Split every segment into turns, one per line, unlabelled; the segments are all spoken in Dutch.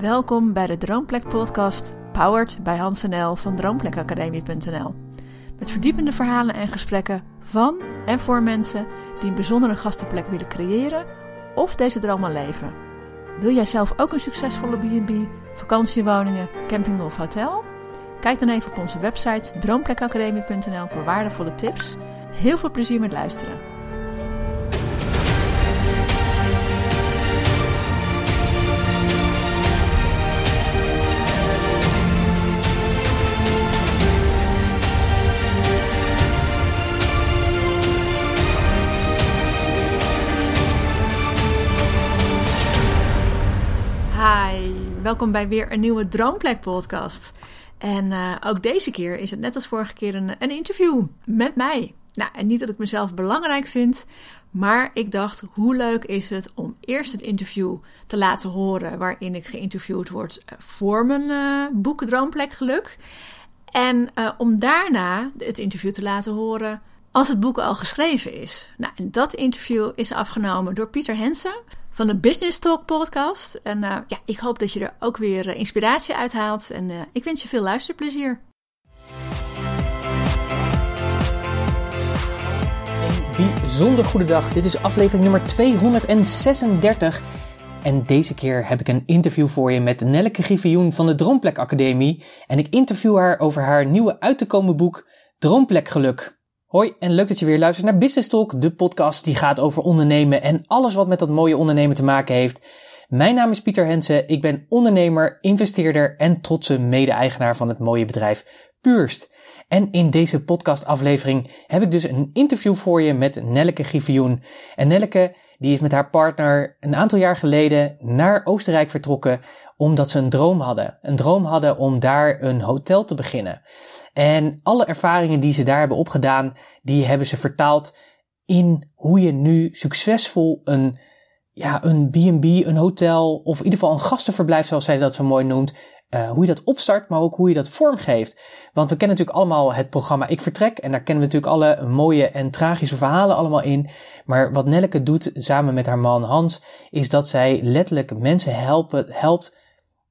Welkom bij de Droomplek podcast, powered bij Hans NL van droomplekacademie.nl. Met verdiepende verhalen en gesprekken van en voor mensen die een bijzondere gastenplek willen creëren of deze droom leven. Wil jij zelf ook een succesvolle B&B, vakantiewoningen, camping of hotel? Kijk dan even op onze website droomplekacademie.nl voor waardevolle tips. Heel veel plezier met luisteren. Welkom bij weer een nieuwe Droomplek podcast. En uh, ook deze keer is het net als vorige keer een, een interview met mij. Nou, en niet dat ik mezelf belangrijk vind, maar ik dacht, hoe leuk is het om eerst het interview te laten horen waarin ik geïnterviewd word eh, voor mijn uh, boek Droomplek Geluk. En om daarna het interview te laten horen als het boek al geschreven is. Nou, en dat interview is afgenomen door Pieter Hensen van de Business Talk podcast. En uh, ja, ik hoop dat je er ook weer uh, inspiratie uit haalt. En uh, ik wens je veel luisterplezier.
Een bijzonder goede dag. Dit is aflevering nummer 236. En deze keer heb ik een interview voor je met Nelleke Griffioen van de Droomplek Academie. En ik interview haar over haar nieuwe uit te komen boek Droomplek Geluk. Hoi en leuk dat je weer luistert naar Business Talk, de podcast die gaat over ondernemen en alles wat met dat mooie ondernemen te maken heeft. Mijn naam is Pieter Hensen, ik ben ondernemer, investeerder en trotse mede-eigenaar van het mooie bedrijf Purst. En in deze podcastaflevering heb ik dus een interview voor je met Nelleke Griffioen. En Nelleke die is met haar partner een aantal jaar geleden naar Oostenrijk vertrokken omdat ze een droom hadden. Een droom hadden om daar een hotel te beginnen. En alle ervaringen die ze daar hebben opgedaan, die hebben ze vertaald in hoe je nu succesvol een, ja, een B&B, een hotel of in ieder geval een gastenverblijf zoals zij dat zo mooi noemt, uh, hoe je dat opstart, maar ook hoe je dat vormgeeft. Want we kennen natuurlijk allemaal het programma Ik Vertrek. En daar kennen we natuurlijk alle mooie en tragische verhalen allemaal in. Maar wat Nelleke doet samen met haar man Hans, is dat zij letterlijk mensen helpen, helpt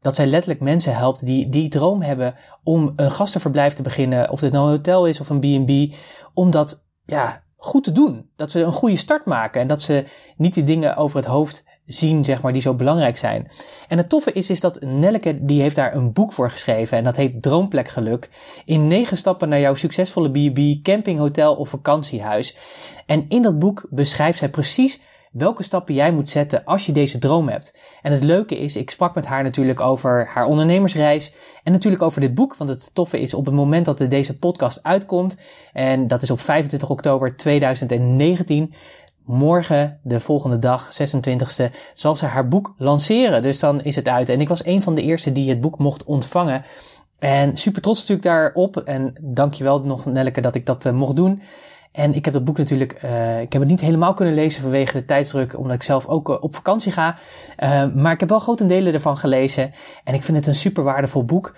dat zij letterlijk mensen helpt die die droom hebben om een gastenverblijf te beginnen, of dit nou een hotel is of een B&B, om dat ja, goed te doen. Dat ze een goede start maken en dat ze niet die dingen over het hoofd zien, zeg maar, die zo belangrijk zijn. En het toffe is, is dat Nelleke, die heeft daar een boek voor geschreven en dat heet Droomplekgeluk. In negen stappen naar jouw succesvolle B&B, camping, hotel of vakantiehuis. En in dat boek beschrijft zij precies welke stappen jij moet zetten als je deze droom hebt. En het leuke is, ik sprak met haar natuurlijk over haar ondernemersreis en natuurlijk over dit boek, want het toffe is op het moment dat deze podcast uitkomt, en dat is op 25 oktober 2019, morgen, de volgende dag, 26e, zal ze haar boek lanceren. Dus dan is het uit. En ik was een van de eerste die het boek mocht ontvangen. En super trots natuurlijk daarop. En dankjewel nog Nelleke dat ik dat uh, mocht doen. En ik heb dat boek natuurlijk, uh, ik heb het niet helemaal kunnen lezen vanwege de tijdsdruk, omdat ik zelf ook uh, op vakantie ga. Uh, maar ik heb wel grotendelen ervan gelezen. En ik vind het een super waardevol boek.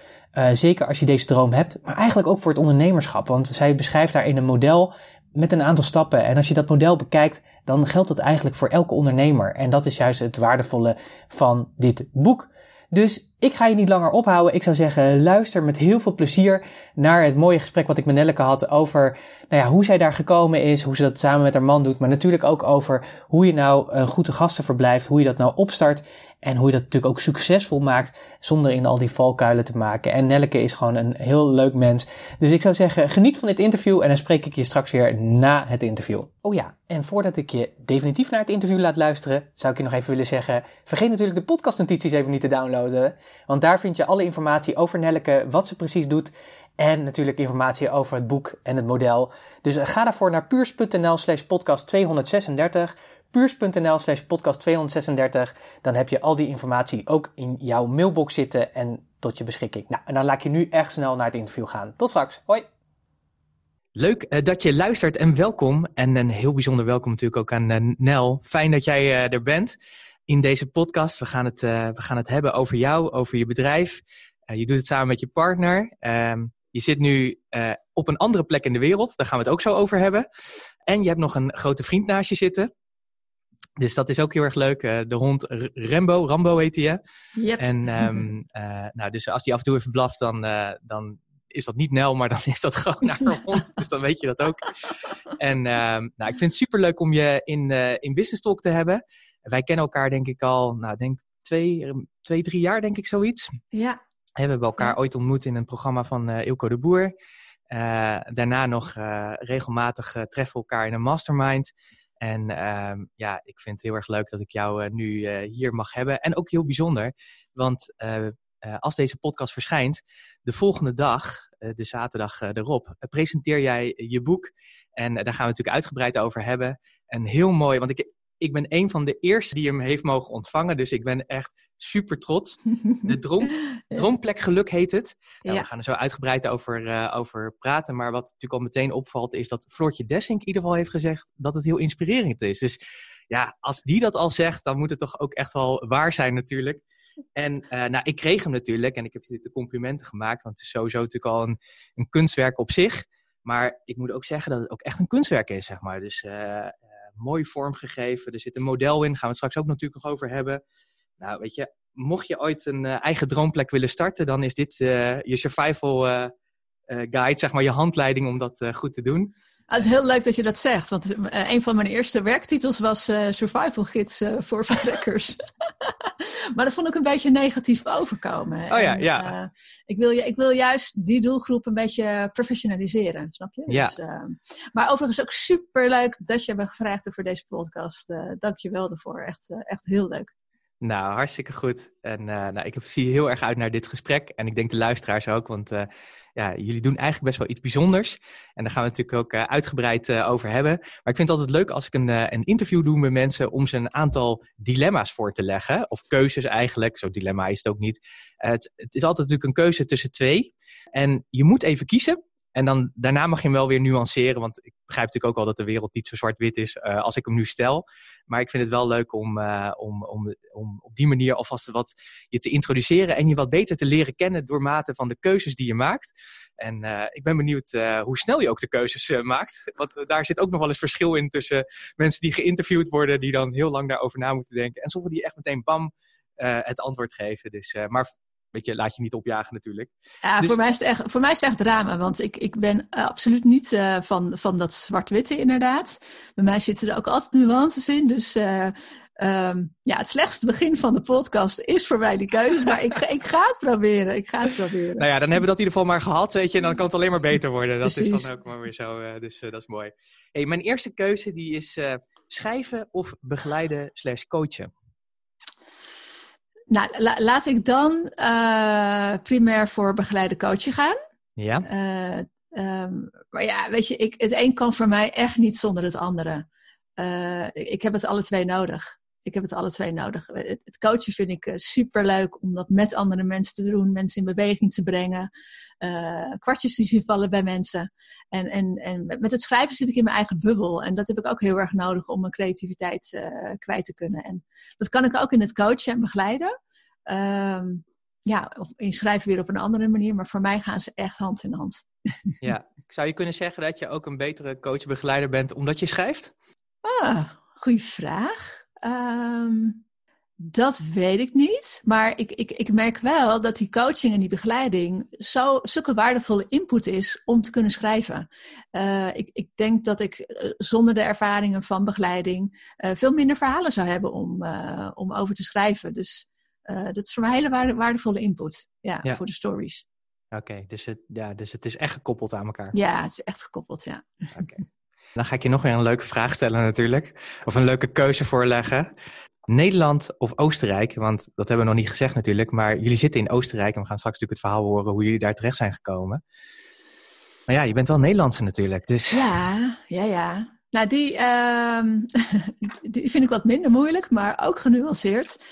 zeker als je deze droom hebt, maar eigenlijk ook voor het ondernemerschap. Want zij beschrijft daarin een model met een aantal stappen. En als je dat model bekijkt, dan geldt dat eigenlijk voor elke ondernemer. En dat is juist het waardevolle van dit boek. Dus ik ga je niet langer ophouden. Ik zou zeggen, luister met heel veel plezier naar het mooie gesprek wat ik met Nelleke had over nou ja, hoe zij daar gekomen is, hoe ze dat samen met haar man doet, maar natuurlijk ook over hoe je nou een goede gasten verblijft, hoe je dat nou opstart en hoe je dat natuurlijk ook succesvol maakt zonder in al die valkuilen te maken. En Nelleke is gewoon een heel leuk mens. Dus ik zou zeggen, geniet van dit interview en dan spreek ik je straks weer na het interview. Oh ja, en voordat ik je definitief naar het interview laat luisteren, zou ik je nog even willen zeggen, vergeet natuurlijk de podcastnotities even niet te downloaden, want daar vind je alle informatie over Nelleke, wat ze precies doet en natuurlijk informatie over het boek en het model. Dus ga daarvoor naar puurs.nl slash podcast 236. Puurs.nl slash podcast 236. Dan heb je al die informatie ook in jouw mailbox zitten en tot je beschikking. Nou, en dan laat je nu echt snel naar het interview gaan. Tot straks. Hoi. Leuk uh, dat je luistert en welkom. En een heel bijzonder welkom natuurlijk ook aan uh, Nel. Fijn dat jij uh, er bent in deze podcast. We gaan het, we gaan het hebben over jou, over je bedrijf. je doet het samen met je partner. Ehm, je zit nu op een andere plek in de wereld. Daar gaan we het ook zo over hebben. En je hebt nog een grote vriend naast je zitten. Dus dat is ook heel erg leuk. de hond Rambo, Rambo heet hij.
Yep.
En um, nou, dus als die af en toe even blaft, dan, dan is dat niet Nel, maar dan is dat gewoon naar hond. dus dan weet je dat ook. En um, nou, ik vind het super leuk om je in, in Business Talk te hebben. Wij kennen elkaar denk ik al, nou denk twee, twee drie jaar denk ik zoiets.
Ja.
We hebben elkaar ooit ontmoet in een programma van Ilko de Boer. Daarna nog regelmatig treffen we elkaar in een mastermind. En ehm, ja, ik vind het heel erg leuk dat ik jou nu hier mag hebben. En ook heel bijzonder, want als deze podcast verschijnt, de volgende dag, de zaterdag erop, presenteer jij je boek. En daar gaan we natuurlijk uitgebreid over hebben. En heel mooi, want ik, ik ben een van de eerste die hem heeft mogen ontvangen. Dus ik ben echt super trots. De droom, Droomplek Geluk heet het. Nou, We gaan er zo uitgebreid over, uh, over praten. Maar wat natuurlijk al meteen opvalt is dat Floortje Dessink in ieder geval heeft gezegd dat het heel inspirerend is. Dus ja, als die dat al zegt, dan moet het toch ook echt wel waar zijn natuurlijk. En uh, nou, ik kreeg hem natuurlijk en ik heb natuurlijk de complimenten gemaakt. Want het is sowieso natuurlijk al een, een kunstwerk op zich. Maar ik moet ook zeggen dat het ook echt een kunstwerk is, zeg maar. Dus uh, mooi vormgegeven. Er zit een model in, gaan we het straks ook natuurlijk nog over hebben. Nou, weet je, mocht je ooit een uh, eigen droomplek willen starten, dan is dit uh, je survival uh, guide, zeg maar, je handleiding om dat goed te doen.
Ah, het is heel leuk dat je dat zegt, want een van mijn eerste werktitels was Survival Gids voor vertrekkers. maar dat vond ik een beetje negatief overkomen.
Oh ja, ja.
ik, wil, ik wil juist die doelgroep een beetje professionaliseren, snap je?
Ja.
Dus, maar overigens ook super leuk dat je me gevraagd hebt voor deze podcast. Dank je wel daarvoor, echt, echt heel leuk.
Nou, hartstikke goed. En uh, nou, ik zie heel erg uit naar dit gesprek. En ik denk de luisteraars ook, want uh, ja, jullie doen eigenlijk best wel iets bijzonders. En daar gaan we natuurlijk ook uh, uitgebreid over hebben. Maar ik vind het altijd leuk als ik een, een interview doe met mensen om ze een aantal dilemma's voor te leggen. Of keuzes eigenlijk. Zo'n dilemma is het ook niet. Het, het is altijd natuurlijk een keuze tussen twee. En je moet even kiezen. En dan, daarna mag je hem wel weer nuanceren, want ik begrijp natuurlijk ook wel dat de wereld niet zo zwart-wit is uh, als ik hem nu stel. Maar ik vind het wel leuk om, uh, om, om, om op die manier alvast wat je te introduceren en je wat beter te leren kennen door mate van de keuzes die je maakt. En uh, ik ben benieuwd hoe snel je ook de keuzes maakt. Want daar zit ook nog wel eens verschil in tussen mensen die geïnterviewd worden, die dan heel lang daarover na moeten denken. En sommigen die echt meteen bam het antwoord geven. Dus, maar weet je, laat je niet opjagen natuurlijk.
Ja, dus... voor, mij is het echt, voor mij is het echt drama, want ik, ik ben absoluut niet uh, van, van dat zwart-witte inderdaad. Bij mij zitten er ook altijd nuances in, dus uh, um, ja, het slechtste begin van de podcast is voor mij die keuzes, maar ik, ik ga het proberen, ik ga het proberen.
Nou ja, dan hebben we dat in ieder geval maar gehad, weet je, en dan kan het alleen maar beter worden. Dat Precies. is dan ook maar weer zo, uh, dus dat is mooi. Hey, mijn eerste keuze die is schrijven of begeleiden slash coachen.
Nou, la laat ik dan uh, primair voor begeleide coaching gaan.
Ja.
Uh, um, maar ja, weet je, ik, het een kan voor mij echt niet zonder het andere. Uh, ik heb het alle twee nodig. Ik heb het alle twee nodig. Het, het coachen vind ik super leuk om dat met andere mensen te doen, mensen in beweging te brengen, kwartjes te zien vallen bij mensen. En, en, en met het schrijven zit ik in mijn eigen bubbel. En dat heb ik ook heel erg nodig om mijn creativiteit kwijt te kunnen. En dat kan ik ook in het coachen en begeleiden. Um, ja, of inschrijven weer op een andere manier, maar voor mij gaan ze echt hand in hand.
Ja, zou je kunnen zeggen dat je ook een betere coach-begeleider bent omdat je schrijft?
Ah, goede vraag. Um, dat weet ik niet, maar ik, ik, ik merk wel dat die coaching en die begeleiding zo, zulke waardevolle input is om te kunnen schrijven. Uh, ik, ik denk dat ik uh, zonder de ervaringen van begeleiding uh, veel minder verhalen zou hebben om, om over te schrijven. Dus dat is voor mij hele waarde, waardevolle input ja, ja, voor de stories.
Oké, okay, dus, het, ja, dus het is echt gekoppeld aan elkaar.
Ja, het is echt gekoppeld, ja.
Oké. Okay. Dan ga ik je nog weer een leuke vraag stellen natuurlijk. Of een leuke keuze voorleggen. Nederland of Oostenrijk? Want dat hebben we nog niet gezegd natuurlijk. Maar jullie zitten in Oostenrijk. En we gaan straks natuurlijk het verhaal horen hoe jullie daar terecht zijn gekomen. Maar ja, je bent wel Nederlandse natuurlijk. Dus...
Ja, ja, ja. Nou, die, uh, die vind ik wat minder moeilijk, maar ook genuanceerd.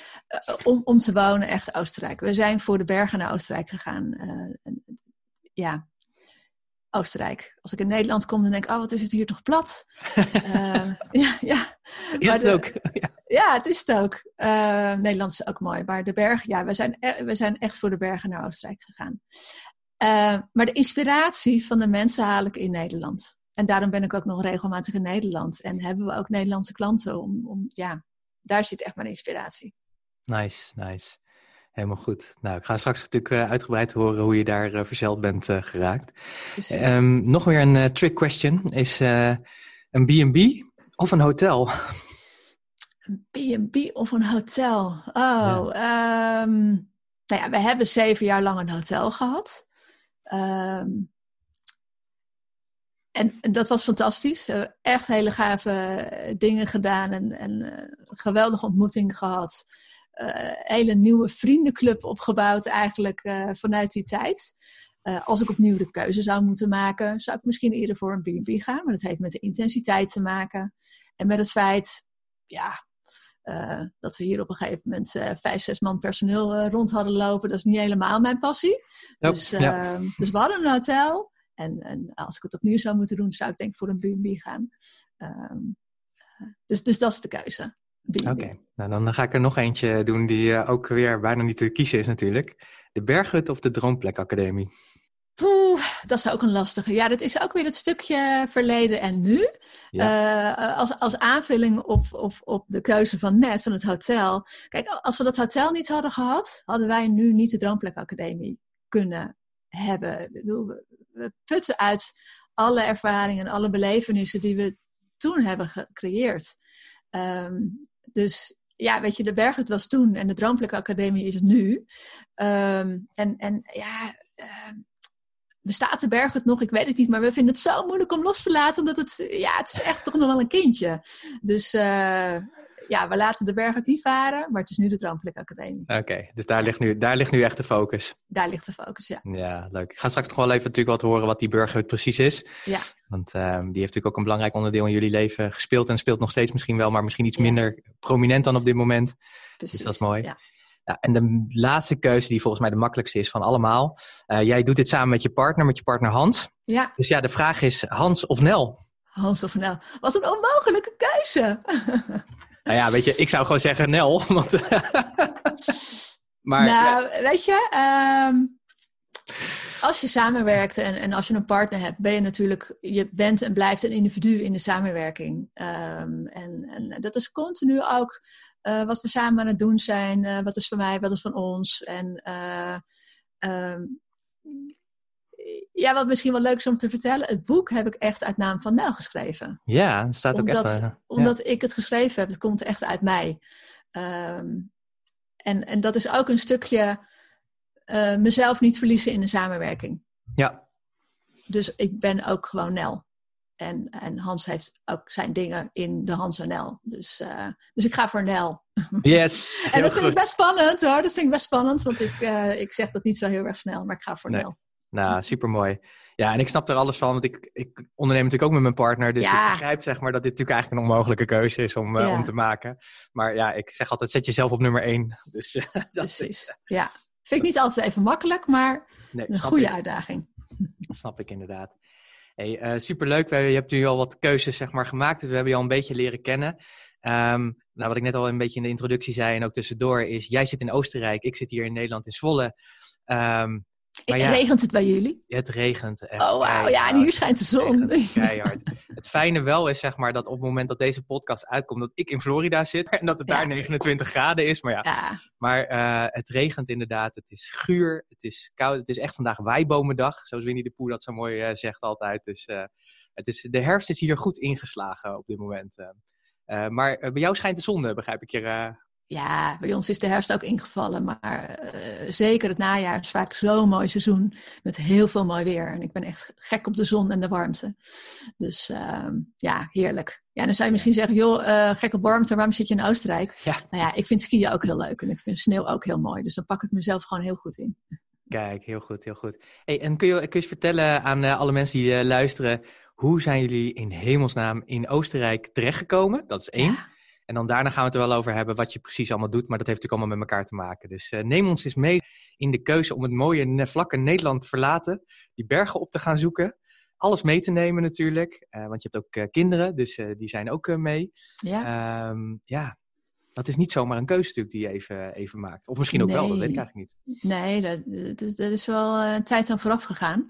Uh, om, om te wonen, echt Oostenrijk. We zijn voor de bergen naar Oostenrijk gegaan. Uh, ja, Oostenrijk. Als ik in Nederland kom, dan denk ik, oh, wat is het hier toch plat? uh, ja, ja.
Is het de, ook?
ja. ja. het is het ook. Uh, Nederland is ook mooi. Maar de bergen, ja, we zijn, e we zijn echt voor de bergen naar Oostenrijk gegaan. Uh, maar de inspiratie van de mensen haal ik in Nederland. En daarom ben ik ook nog regelmatig in Nederland. En hebben we ook Nederlandse klanten om, om ja, daar zit echt mijn inspiratie.
Nice, nice. Helemaal goed. Nou, ik ga straks natuurlijk uh, uitgebreid horen hoe je daar uh, verzeld bent uh, geraakt. Um, nog weer een trick question. Is een B&B of een hotel?
Een B&B of een hotel? Oh, ja. Um, nou ja, we hebben zeven jaar lang een hotel gehad. Um, en, en, dat was fantastisch. We hebben echt hele gave dingen gedaan en, en geweldige ontmoeting gehad hele nieuwe vriendenclub opgebouwd eigenlijk uh, vanuit die tijd. Uh, als ik opnieuw de keuze zou moeten maken, zou ik misschien eerder voor een B&B gaan. Maar dat heeft met de intensiteit te maken. En met het feit, ja, dat we hier op een gegeven moment vijf, zes man personeel rond hadden lopen. Dat is niet helemaal mijn passie. Yep, dus, ja. dus we hadden een hotel. En, en, als ik het opnieuw zou moeten doen, zou ik denk ik voor een B&B gaan. Ehm, dus, dus dat is de keuze.
Oké, nou dan ga ik er nog eentje doen die uh, ook weer bijna niet te kiezen is natuurlijk. De Berghut of de Droomplek Academie?
Oeh, dat is ook een lastige. Ja, dat is ook weer het stukje verleden en nu. Ja. Uh, als, als aanvulling op, op, op de keuze van net, van het hotel. Kijk, als we dat hotel niet hadden gehad, hadden wij nu niet de Droomplek Academie kunnen hebben. Ik bedoel, we, we putten uit alle ervaringen en alle belevenissen die we toen hebben gecreëerd. Um, dus ja, weet je, de Berghut was toen en de Droompelijke Academie is het nu. Ehm, en, en ja, uh, bestaat de Berghut nog? Ik weet het niet, maar we vinden het zo moeilijk om los te laten, omdat het, ja, het is echt toch nog wel een kindje. Dus uh, ja, we laten de berg niet varen, maar het is nu de Droompelijk Academie.
Oké, dus daar ligt, nu, daar ligt nu echt de focus.
Daar ligt de focus, ja.
Ja, leuk. Ik ga straks nog wel even natuurlijk wat horen wat die burgerhut precies is.
Ja.
Want um, die heeft natuurlijk ook een belangrijk onderdeel in jullie leven gespeeld en speelt nog steeds misschien wel, maar misschien iets minder prominent dan op dit moment. Precies. Dus dat is mooi. Ja. Ja, en de laatste keuze, die volgens mij de makkelijkste is van allemaal. Uh, jij doet dit samen met je partner, met je partner Hans.
Ja.
Dus ja, de vraag is Hans of Nel?
Hans of Nel. Wat een onmogelijke keuze.
Nou ja, weet je, ik zou gewoon zeggen Nel. Want,
maar, nou, weet je, um, als je samenwerkt en, en als je een partner hebt, ben je natuurlijk, je bent en blijft een individu in de samenwerking. Um, en, en dat is continu ook uh, wat we samen aan het doen zijn. Uh, wat is van mij, wat is van ons. En uh, um, ja, wat misschien wel leuk is om te vertellen. Het boek heb ik echt uit naam van Nel geschreven.
Ja, het staat ook
omdat,
echt... Uh,
omdat ik het geschreven heb. Het komt echt uit mij. Um, en, en dat is ook een stukje uh, mezelf niet verliezen in de samenwerking.
Ja.
Dus ik ben ook gewoon Nel. En, en Hans heeft ook zijn dingen in de Hans en Nel. Dus, uh, dus ik ga voor Nel.
Yes.
en dat vind goed. ik best spannend hoor. Dat vind ik best spannend. Want ik, uh, ik zeg dat niet zo heel erg snel. Maar ik ga voor nee. Nel.
Nou, super mooi. Ja, en ik snap er alles van, want ik, ik onderneem natuurlijk ook met mijn partner. Dus ja. ik begrijp zeg maar dat dit natuurlijk eigenlijk een onmogelijke keuze is om, uh, ja. om te maken. Maar ja, ik zeg altijd, zet jezelf op nummer één. Dus, uh,
Precies, is, ja. Vind ik niet altijd even makkelijk, maar nee, een goede ik. uitdaging.
Dat snap ik inderdaad. Hey, uh, superleuk. Je hebt nu al wat keuzes zeg maar, gemaakt, dus we hebben je al een beetje leren kennen. Um, nou, wat ik net al een beetje in de introductie zei en ook tussendoor is, jij zit in Oostenrijk, ik zit hier in Nederland in Zwolle. Um,
maar ja, regent het bij jullie?
Het regent echt.
Oh, wauw. Ja, en hier schijnt de zon.
Keihard. het fijne wel is, zeg maar, dat op het moment dat deze podcast uitkomt, dat ik in Florida zit en dat het daar 29 graden is. Maar ja,
ja.
maar uh, het regent inderdaad. Het is guur. Het is koud. Het is echt vandaag wijbomendag, zoals Winnie de Poe dat zo mooi uh, zegt altijd. Dus uh, het is, de herfst is hier goed ingeslagen op dit moment. maar bij jou schijnt de zon, begrijp ik je
ja, bij ons is de herfst ook ingevallen, maar uh, zeker het najaar is vaak zo'n mooi seizoen met heel veel mooi weer. En ik ben echt gek op de zon en de warmte. Dus uh, ja, heerlijk. Ja, dan zou je misschien zeggen, joh, uh, gek op warmte, waarom zit je in Oostenrijk?
Ja.
Nou ja, ik vind skiën ook heel leuk en ik vind sneeuw ook heel mooi. Dus dan pak ik mezelf gewoon heel goed in.
Kijk, heel goed, heel goed. Hey, en kun je, kun je eens vertellen aan uh, alle mensen die luisteren, hoe zijn jullie in hemelsnaam in Oostenrijk terechtgekomen? Dat is één. Ja. En dan daarna gaan we het er wel over hebben wat je precies allemaal doet. Maar dat heeft natuurlijk allemaal met elkaar te maken. Dus uh, neem ons eens mee in de keuze om het mooie vlakke Nederland te verlaten. Die bergen op te gaan zoeken. Alles mee te nemen natuurlijk. Uh, want je hebt ook uh, kinderen, dus die zijn ook mee.
Ja.
Um, ja, dat is niet zomaar een keuze natuurlijk die je even, even maakt. Of misschien ook nee. wel, dat weet ik eigenlijk niet.
Nee, dat, is wel een tijd aan vooraf gegaan.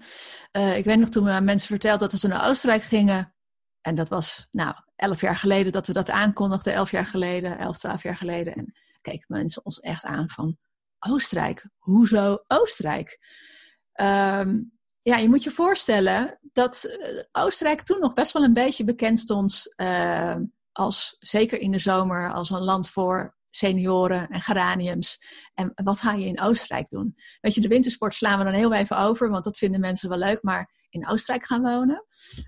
ik weet nog toen we aan mensen vertelden dat ze naar Oostenrijk gingen En dat was, nou, elf jaar geleden dat we dat aankondigden, elf jaar geleden, elf, twaalf jaar geleden. En keken mensen ons echt aan van, Oostenrijk, hoezo Oostenrijk? Ehm, ja, je moet je voorstellen dat eh, Oostenrijk toen nog best wel een beetje bekend stond uh, als, zeker in de zomer, als een land voor senioren en geraniums. En wat ga je in Oostenrijk doen? Weet je, de wintersport slaan we dan heel even over, want dat vinden mensen wel leuk, maar in Oostenrijk gaan wonen.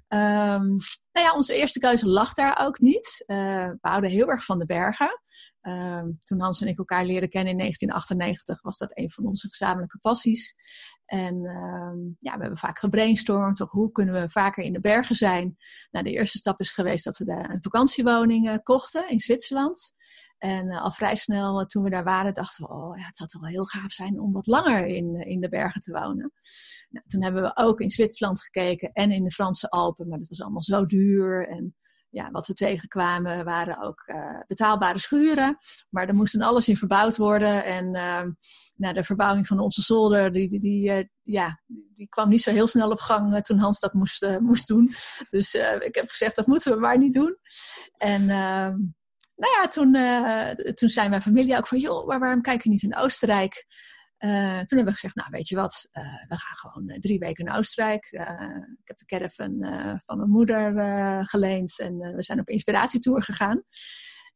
Um, nou ja, onze eerste keuze lag daar ook niet. Uh, we houden heel erg van de bergen. Um, toen Hans en ik elkaar leren kennen in 1998 was dat een van onze gezamenlijke passies. En um, ja, we hebben vaak gebrainstormd, toch hoe kunnen we vaker in de bergen zijn. Nou, de eerste stap is geweest dat we de, een vakantiewoning uh, kochten in Zwitserland. En uh, al vrij snel, toen we daar waren, dachten we, oh ja, het zou toch wel heel gaaf zijn om wat langer in, in de bergen te wonen. Nou, toen hebben we ook in Zwitserland gekeken en in de Franse Alpen, maar dat was allemaal zo duur. En ja, wat we tegenkwamen waren ook uh, betaalbare schuren. Maar er moest dan alles in verbouwd worden. En uh, nou, de verbouwing van onze zolder, die, die, die, uh, ja, die kwam niet zo heel snel op gang toen Hans dat moest, moest doen. Dus ik heb gezegd, dat moeten we maar niet doen. En ehm, nou ja, toen, toen zei mijn familie ook van, joh, maar waarom kijken we niet in Oostenrijk? Uh, toen hebben we gezegd, nou weet je wat, uh, we gaan gewoon uh, drie weken naar Oostenrijk. ik heb de caravan van mijn moeder geleend en we zijn op inspiratietour gegaan.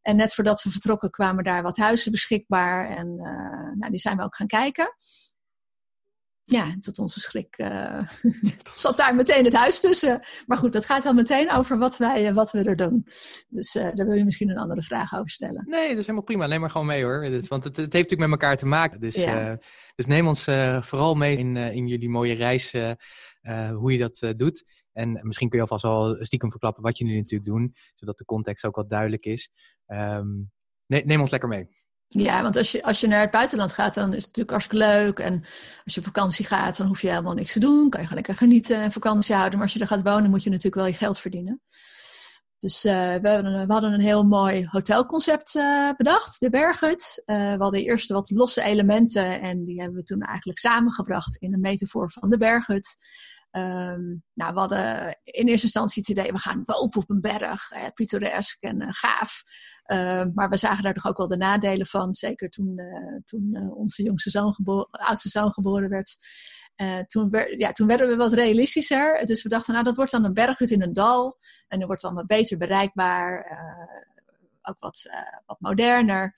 En net voordat we vertrokken kwamen daar wat huizen beschikbaar en nou, die zijn we ook gaan kijken. Ja, tot onze schrik uh, zat daar meteen het huis tussen. Maar goed, dat gaat dan meteen over wat, wij, wat we er doen. Dus uh, daar wil je misschien een andere vraag over stellen.
Nee, dat is helemaal prima. Neem maar gewoon mee hoor. Want het, het, heeft natuurlijk met elkaar te maken. Dus, ja. dus neem ons vooral mee in, in jullie mooie reis, hoe je dat doet. En misschien kun je alvast al stiekem verklappen wat je nu natuurlijk doet. Zodat de context ook wat duidelijk is. Um, nee, neem ons lekker mee.
Ja, want als je, als je naar het buitenland gaat, dan is het natuurlijk hartstikke leuk. En als je op vakantie gaat, dan hoef je helemaal niks te doen. Kan je gewoon lekker genieten en vakantie houden. Maar als je er gaat wonen, moet je natuurlijk wel je geld verdienen. Dus uh, we, hadden, een heel mooi hotelconcept uh, bedacht, de Berghut. Uh, we hadden eerst wat losse elementen en die hebben we toen eigenlijk samengebracht in een metafoor van de Berghut. Um, nou, we hadden in eerste instantie het idee, we gaan boven op een berg, eh, pittoresk en uh, gaaf. Uh, maar we zagen daar toch ook wel de nadelen van, zeker toen, uh, toen onze jongste zoon geboren, oudste zoon geboren werd. toen, ja, toen werden we wat realistischer. Dus we dachten, nou, dat wordt dan een berghut in een dal. En dan wordt het allemaal beter bereikbaar. ook wat, wat moderner.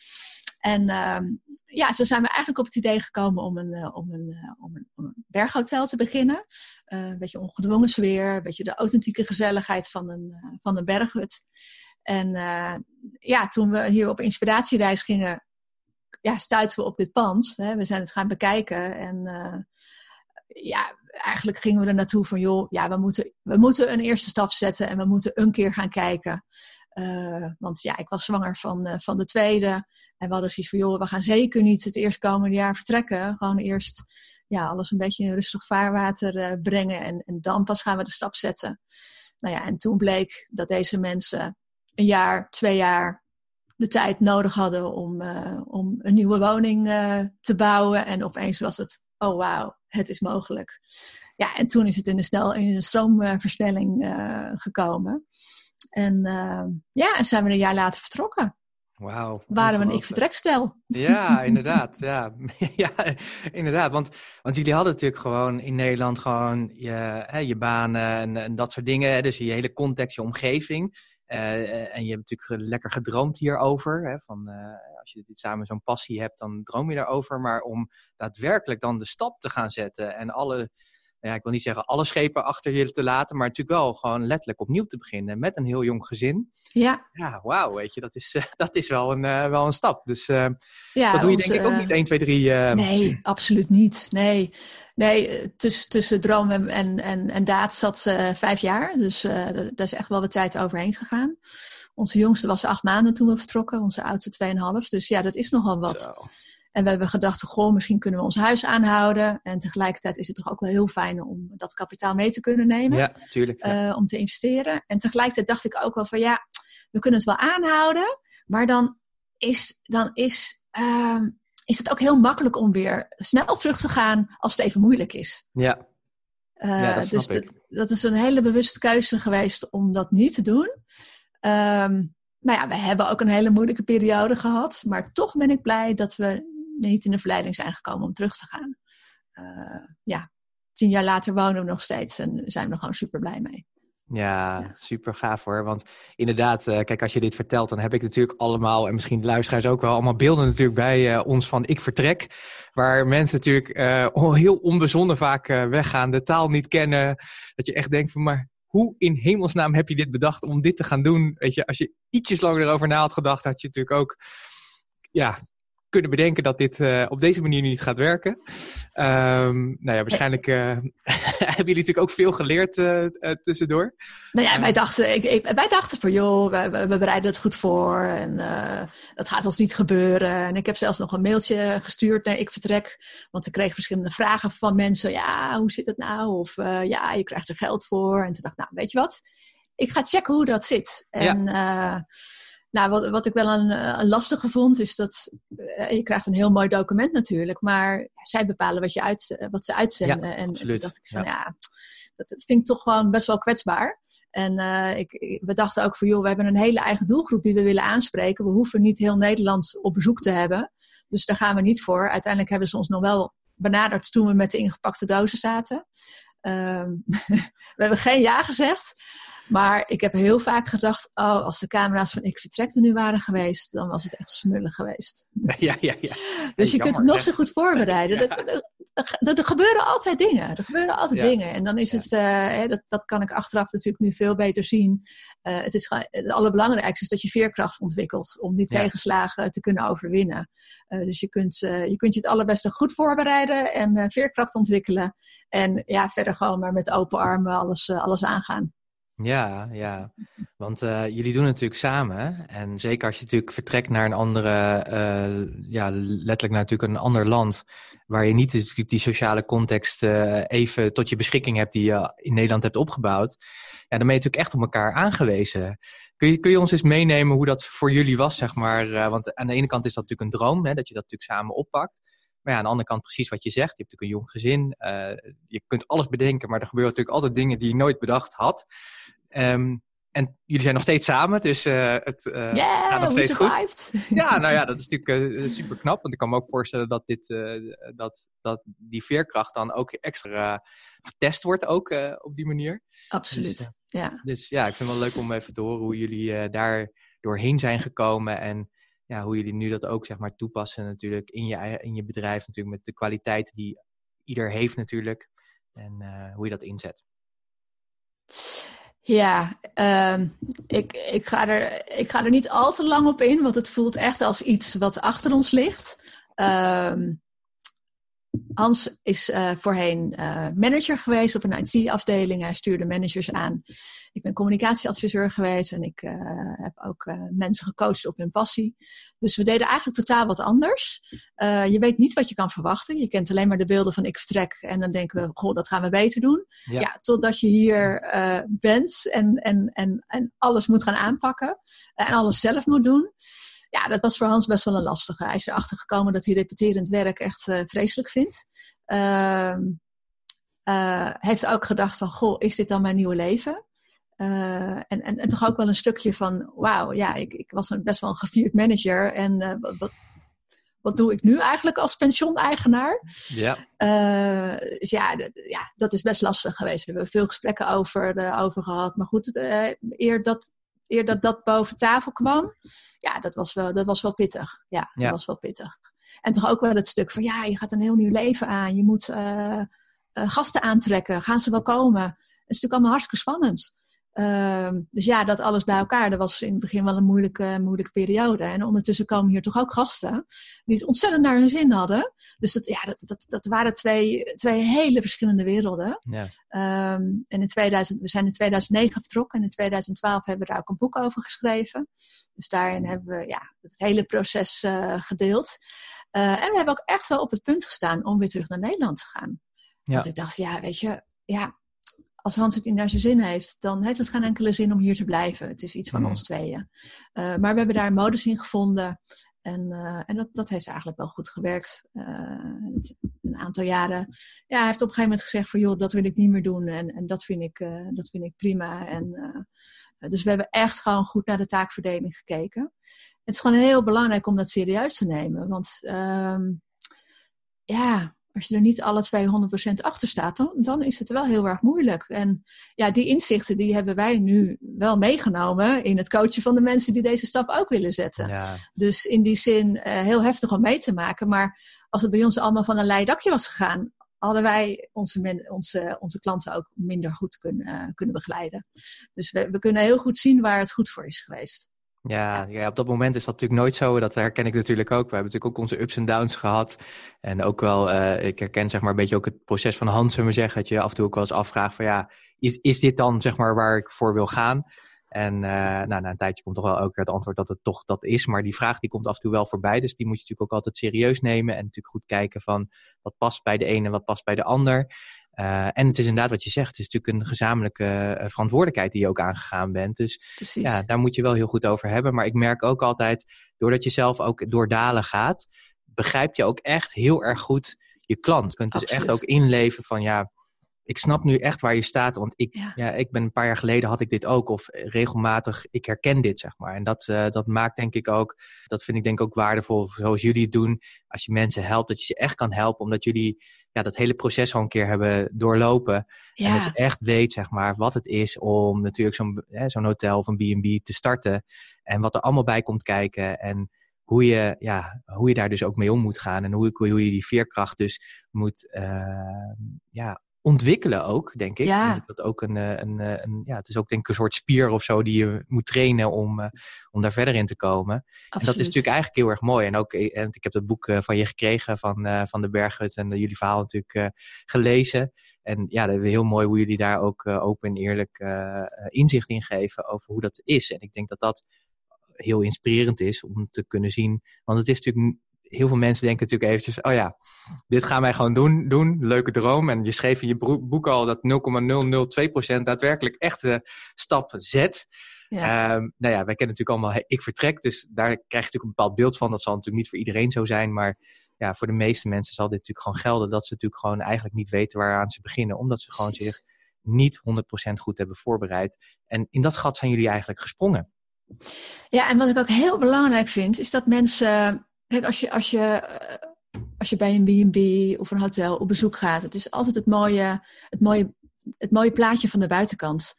En um, ja, zo zijn we eigenlijk op het idee gekomen om een, een, uh, om een, om een berghotel te beginnen. Uh, een beetje ongedwongen sfeer, een beetje de authentieke gezelligheid van een, van een berghut. En ja, toen we hier op inspiratiereis gingen, ja, stuiten we op dit pand. Hè. We zijn het gaan bekijken en ja, eigenlijk gingen we er naartoe van, joh, ja, we moeten, we moeten een eerste stap zetten en we moeten een keer gaan kijken. Uh, want ja, ik was zwanger van, uh, van de tweede. En we hadden zoiets van, joh, we gaan zeker niet het eerstkomende jaar vertrekken. Gewoon eerst ja, alles een beetje in rustig vaarwater uh, brengen. En, en dan pas gaan we de stap zetten. Nou ja, en toen bleek dat deze mensen een jaar, twee jaar de tijd nodig hadden om, om een nieuwe woning te bouwen. En opeens was het, oh wauw, het is mogelijk. Ja, en toen is het in een, snel, in een stroomversnelling gekomen. En uh, ja, en zijn we een jaar later vertrokken.
Wauw.
Waren we een ik-vertrekstel.
Ja, inderdaad. ja. ja, inderdaad. Want, want jullie hadden natuurlijk gewoon in Nederland gewoon je, hè, je banen en, en, dat soort dingen. Dus je hele context, je omgeving. Uh, en je hebt natuurlijk lekker gedroomd hierover. Hè, van, uh, als je dit samen zo'n passie hebt, dan droom je daarover. Maar om daadwerkelijk dan de stap te gaan zetten en alle ja, ik wil niet zeggen alle schepen achter je te laten, maar natuurlijk wel gewoon letterlijk opnieuw te beginnen met een heel jong gezin.
Ja.
Ja, wauw, weet je, dat is, uh, dat is wel, een, uh, wel een stap. Dus uh, ja, dat doe je denk ik ook niet 1, 2, 3.
Nee, absoluut niet. Nee, nee tussen, tussen droom en, en, en, en daad zat vijf jaar. Dus daar is echt wel wat tijd overheen gegaan. Onze jongste was acht maanden toen we vertrokken, onze oudste tweeënhalf. Dus ja, dat is nogal wat. Zo. En we hebben gedacht, goh, misschien kunnen we ons huis aanhouden. En tegelijkertijd is het toch ook wel heel fijn om dat kapitaal mee te kunnen nemen.
Ja, tuurlijk.
Ja. Uh, om te investeren. En tegelijkertijd dacht ik ook wel van, ja, we kunnen het wel aanhouden. Maar dan is, dan is, uh, is het ook heel makkelijk om weer snel terug te gaan als het even moeilijk is.
Ja. ja, dat
dus
dat,
dat, is een hele bewuste keuze geweest om dat niet te doen. Um, nou ja, we hebben ook een hele moeilijke periode gehad. Maar toch ben ik blij dat we niet in de verleiding zijn gekomen om terug te gaan. Uh, ja, tien jaar later wonen we nog steeds en zijn we er gewoon super blij mee.
Ja, super gaaf hoor. Want inderdaad, uh, kijk, als je dit vertelt, dan heb ik natuurlijk allemaal, en misschien de luisteraars ook wel, allemaal beelden natuurlijk bij uh, ons van Ik Vertrek. Waar mensen natuurlijk uh, heel onbezonnen vaak weggaan, de taal niet kennen. Dat je echt denkt van, maar hoe in hemelsnaam heb je dit bedacht om dit te gaan doen? Weet je, als je ietsjes langer erover na had gedacht, had je natuurlijk ook ja, kunnen bedenken dat dit uh, op deze manier niet gaat werken. Um, nou ja, waarschijnlijk uh, hebben jullie natuurlijk ook veel geleerd uh, tussendoor.
Nou ja, wij dachten, ik, ik, wij dachten van joh, we, bereiden het goed voor en dat gaat ons niet gebeuren. En ik heb zelfs nog een mailtje gestuurd naar ik vertrek, want ik kreeg verschillende vragen van mensen. Ja, hoe zit het nou? Of ja, je krijgt er geld voor. En toen dacht ik, nou, weet je wat? Ik ga checken hoe dat zit. En ja. Nou, wat, wat ik wel een, eh, een lastige vond, is dat uh, je krijgt een heel mooi document natuurlijk, maar zij bepalen wat, je uit, eh, wat ze uitzenden. en, en, toen dacht ik van ja, ja dat, dat, vind ik toch gewoon best wel kwetsbaar. En uh, ik, we dachten ook van joh, we hebben een hele eigen doelgroep die we willen aanspreken. We hoeven niet heel Nederland op bezoek te hebben. Dus daar gaan we niet voor. Uiteindelijk hebben ze ons nog wel benaderd toen we met de ingepakte dozen zaten. Uh, we hebben geen ja gezegd. Maar ik heb heel vaak gedacht, oh, als de camera's van Ik Vertrek er nu waren geweest, dan was het echt smullen geweest.
Ja, ja, ja.
Dus je kunt het nog zo goed voorbereiden. Er, er, gebeuren altijd dingen. Er gebeuren altijd dingen. En dan is het, uh, dat, dat kan ik achteraf natuurlijk nu veel beter zien. Uh, het, is, het allerbelangrijkste is dat je veerkracht ontwikkelt om die tegenslagen te kunnen overwinnen. Uh, dus je kunt, je kunt je het allerbeste goed voorbereiden en veerkracht ontwikkelen. En ja, verder gewoon maar met open armen alles, alles aangaan.
Ja, ja. Want uh, jullie doen het natuurlijk samen. En zeker als je natuurlijk vertrekt naar een andere, uh, ja, letterlijk naar natuurlijk een ander land. Waar je niet natuurlijk die sociale context uh, even tot je beschikking hebt die je in Nederland hebt opgebouwd. Ja, dan ben je natuurlijk echt op elkaar aangewezen. Kun je, kun je ons eens meenemen hoe dat voor jullie was, zeg maar? want aan de ene kant is dat natuurlijk een droom, hè, dat je dat natuurlijk samen oppakt. Maar ja, aan de andere kant precies wat je zegt. Je hebt natuurlijk een jong gezin. Uh, je kunt alles bedenken, maar er gebeuren natuurlijk altijd dingen die je nooit bedacht had. Um, en jullie zijn nog steeds samen, dus uh, het uh, gaat nog steeds goed. Ja, nou ja, dat is natuurlijk uh, super knap. Want ik kan me ook voorstellen dat, dit, dat, dat die veerkracht dan ook extra getest wordt ook op die manier.
Absoluut,
dus,
ja.
Dus ja, ik vind het wel leuk om even te horen hoe jullie daar doorheen zijn gekomen. En ja, hoe jullie nu dat ook zeg maar toepassen natuurlijk in je, in je bedrijf. Natuurlijk met de kwaliteiten die ieder heeft natuurlijk. En hoe je dat inzet.
Ja, uh, ik, ik, ga er, ik ga er niet al te lang op in, want het voelt echt als iets wat achter ons ligt. Uh, Hans is uh, voorheen uh, manager geweest op een IT-afdeling. Hij stuurde managers aan. Ik ben communicatieadviseur geweest en ik uh, heb ook mensen gecoacht op hun passie. Dus we deden eigenlijk totaal wat anders. je weet niet wat je kan verwachten. Je kent alleen maar de beelden van ik vertrek en dan denken we, goh, dat gaan we beter doen. Ja, ja totdat je hier bent en, en, en, en alles moet gaan aanpakken en alles zelf moet doen ja, dat was voor Hans best wel een lastige. Hij is erachter gekomen dat hij repeterend werk echt uh, vreselijk vindt. Uh, uh, heeft ook gedacht van, goh, is dit dan mijn nieuwe leven? Uh, en, en, en toch ook wel een stukje van, wauw, ja, ik, ik was een, best wel een gevierd manager. En wat, wat doe ik nu eigenlijk als pensioeneigenaar?
Ja.
dus ja, ja, dat is best lastig geweest. We hebben veel gesprekken over, over gehad. Maar goed, eer dat eer dat dat boven tafel kwam, ja, dat was wel, dat was wel pittig. Ja, dat was wel pittig. En toch ook wel het stuk van, ja, je gaat een heel nieuw leven aan. Je moet uh, uh, gasten aantrekken. Gaan ze wel komen? Het is natuurlijk allemaal hartstikke spannend. Ehm, dus ja, dat alles bij elkaar, dat was in het begin wel een moeilijke, moeilijke periode. En ondertussen komen hier toch ook gasten die het ontzettend naar hun zin hadden. Dus dat, ja, dat, dat, dat waren twee, twee hele verschillende werelden. Ja. Um, en in 2000, we zijn in 2009 vertrokken en in 2012 hebben we daar ook een boek over geschreven. Dus daarin hebben we ja, het hele proces uh, gedeeld. Uh, en we hebben ook echt wel op het punt gestaan om weer terug naar Nederland te gaan. Ja. Want ik dacht, ja, weet je, ja, als Hans het in naar zijn zin heeft, dan heeft het geen enkele zin om hier te blijven. Het is iets van ons tweeën. Uh, maar we hebben daar een modus in gevonden. En, uh, en dat, dat heeft eigenlijk wel goed gewerkt. Het, een aantal jaren. Ja, hij heeft op een gegeven moment gezegd van joh, dat wil ik niet meer doen. En, en dat, vind ik, dat vind ik prima. En, dus we hebben echt gewoon goed naar de taakverdeling gekeken. Het is gewoon heel belangrijk om dat serieus te nemen. Want ehm, ja, als je er niet alle 200% achter staat, dan, dan is het wel heel erg moeilijk. En ja, die inzichten die hebben wij nu wel meegenomen in het coachen van de mensen die deze stap ook willen zetten. Ja. Dus in die zin uh, heel heftig om mee te maken. Maar als het bij ons allemaal van een leidakje was gegaan, hadden wij onze, onze, onze klanten ook minder goed kunnen, uh, kunnen begeleiden. Dus we, we kunnen heel goed zien waar het goed voor is geweest.
Ja, ja, op dat moment is dat natuurlijk nooit zo. Dat herken ik natuurlijk ook. We hebben natuurlijk ook onze ups en downs gehad. En ook wel, uh, ik herken zeg maar een beetje ook het proces van Hans, zullen we zeggen. Dat je af en toe ook wel eens afvraagt van ja, is, is dit dan zeg maar waar ik voor wil gaan? En uh, nou, na een tijdje komt toch wel ook het antwoord dat het toch dat is. Maar die vraag die komt af en toe wel voorbij. Dus die moet je natuurlijk ook altijd serieus nemen. En natuurlijk goed kijken van wat past bij de ene en wat past bij de ander. Uh, en het is inderdaad wat je zegt, het is natuurlijk een gezamenlijke uh, verantwoordelijkheid die je ook aangegaan bent. Dus Precies. ja, daar moet je wel heel goed over hebben. Maar ik merk ook altijd, doordat je zelf ook door dalen gaat, begrijp je ook echt heel erg goed je klant. Je kunt dus echt ook inleven van ja, ik snap nu echt waar je staat. Want ik, ja. ik ben een paar jaar geleden had ik dit ook. Of regelmatig, ik herken dit, zeg maar. En dat, uh, dat maakt denk ik ook, dat vind ik denk ik ook waardevol zoals jullie het doen. Als je mensen helpt, dat je ze echt kan helpen. Omdat jullie ja, dat hele proces al een keer hebben doorlopen. Ja. En dat je echt weet, zeg maar, wat het is om natuurlijk zo'n zo'n hotel of een B&B te starten. En wat er allemaal bij komt kijken. En hoe je, ja, hoe je daar dus ook mee om moet gaan. En hoe, hoe je die veerkracht dus moet uh, ja, ontwikkelen ook, denk ik. Ja. Dat ook een, eh, een, eh, een, ja, het is ook denk ik een soort spier of zo die je moet trainen om, uh, om daar verder in te komen. En dat is natuurlijk eigenlijk heel erg mooi. En ook, en ik heb het boek van je gekregen van, uh, van de Berghut en jullie verhaal natuurlijk gelezen. En ja, dat is heel mooi hoe jullie daar ook open en eerlijk inzicht in geven over hoe dat is. En ik denk dat dat heel inspirerend is om te kunnen zien. Want het is natuurlijk heel veel mensen denken natuurlijk eventjes, oh ja, dit gaan wij gewoon doen, doen, leuke droom. En je schreef in je boek al dat 0,002% daadwerkelijk echte stap zet. Ja. Um, nou ja, wij kennen natuurlijk allemaal ik vertrek, dus daar krijg je natuurlijk een bepaald beeld van. Dat zal natuurlijk niet voor iedereen zo zijn, maar ja, voor de meeste mensen zal dit natuurlijk gewoon gelden. Dat ze natuurlijk gewoon eigenlijk niet weten waaraan ze beginnen, omdat ze gewoon zich niet 100% goed hebben voorbereid. En in dat gat zijn jullie eigenlijk gesprongen.
Ja, en wat ik ook heel belangrijk vind, is dat mensen Kijk, als je, als je, eh, als je bij een B&B of een hotel op bezoek gaat, het is altijd het mooie, het mooie, het mooie plaatje van de buitenkant.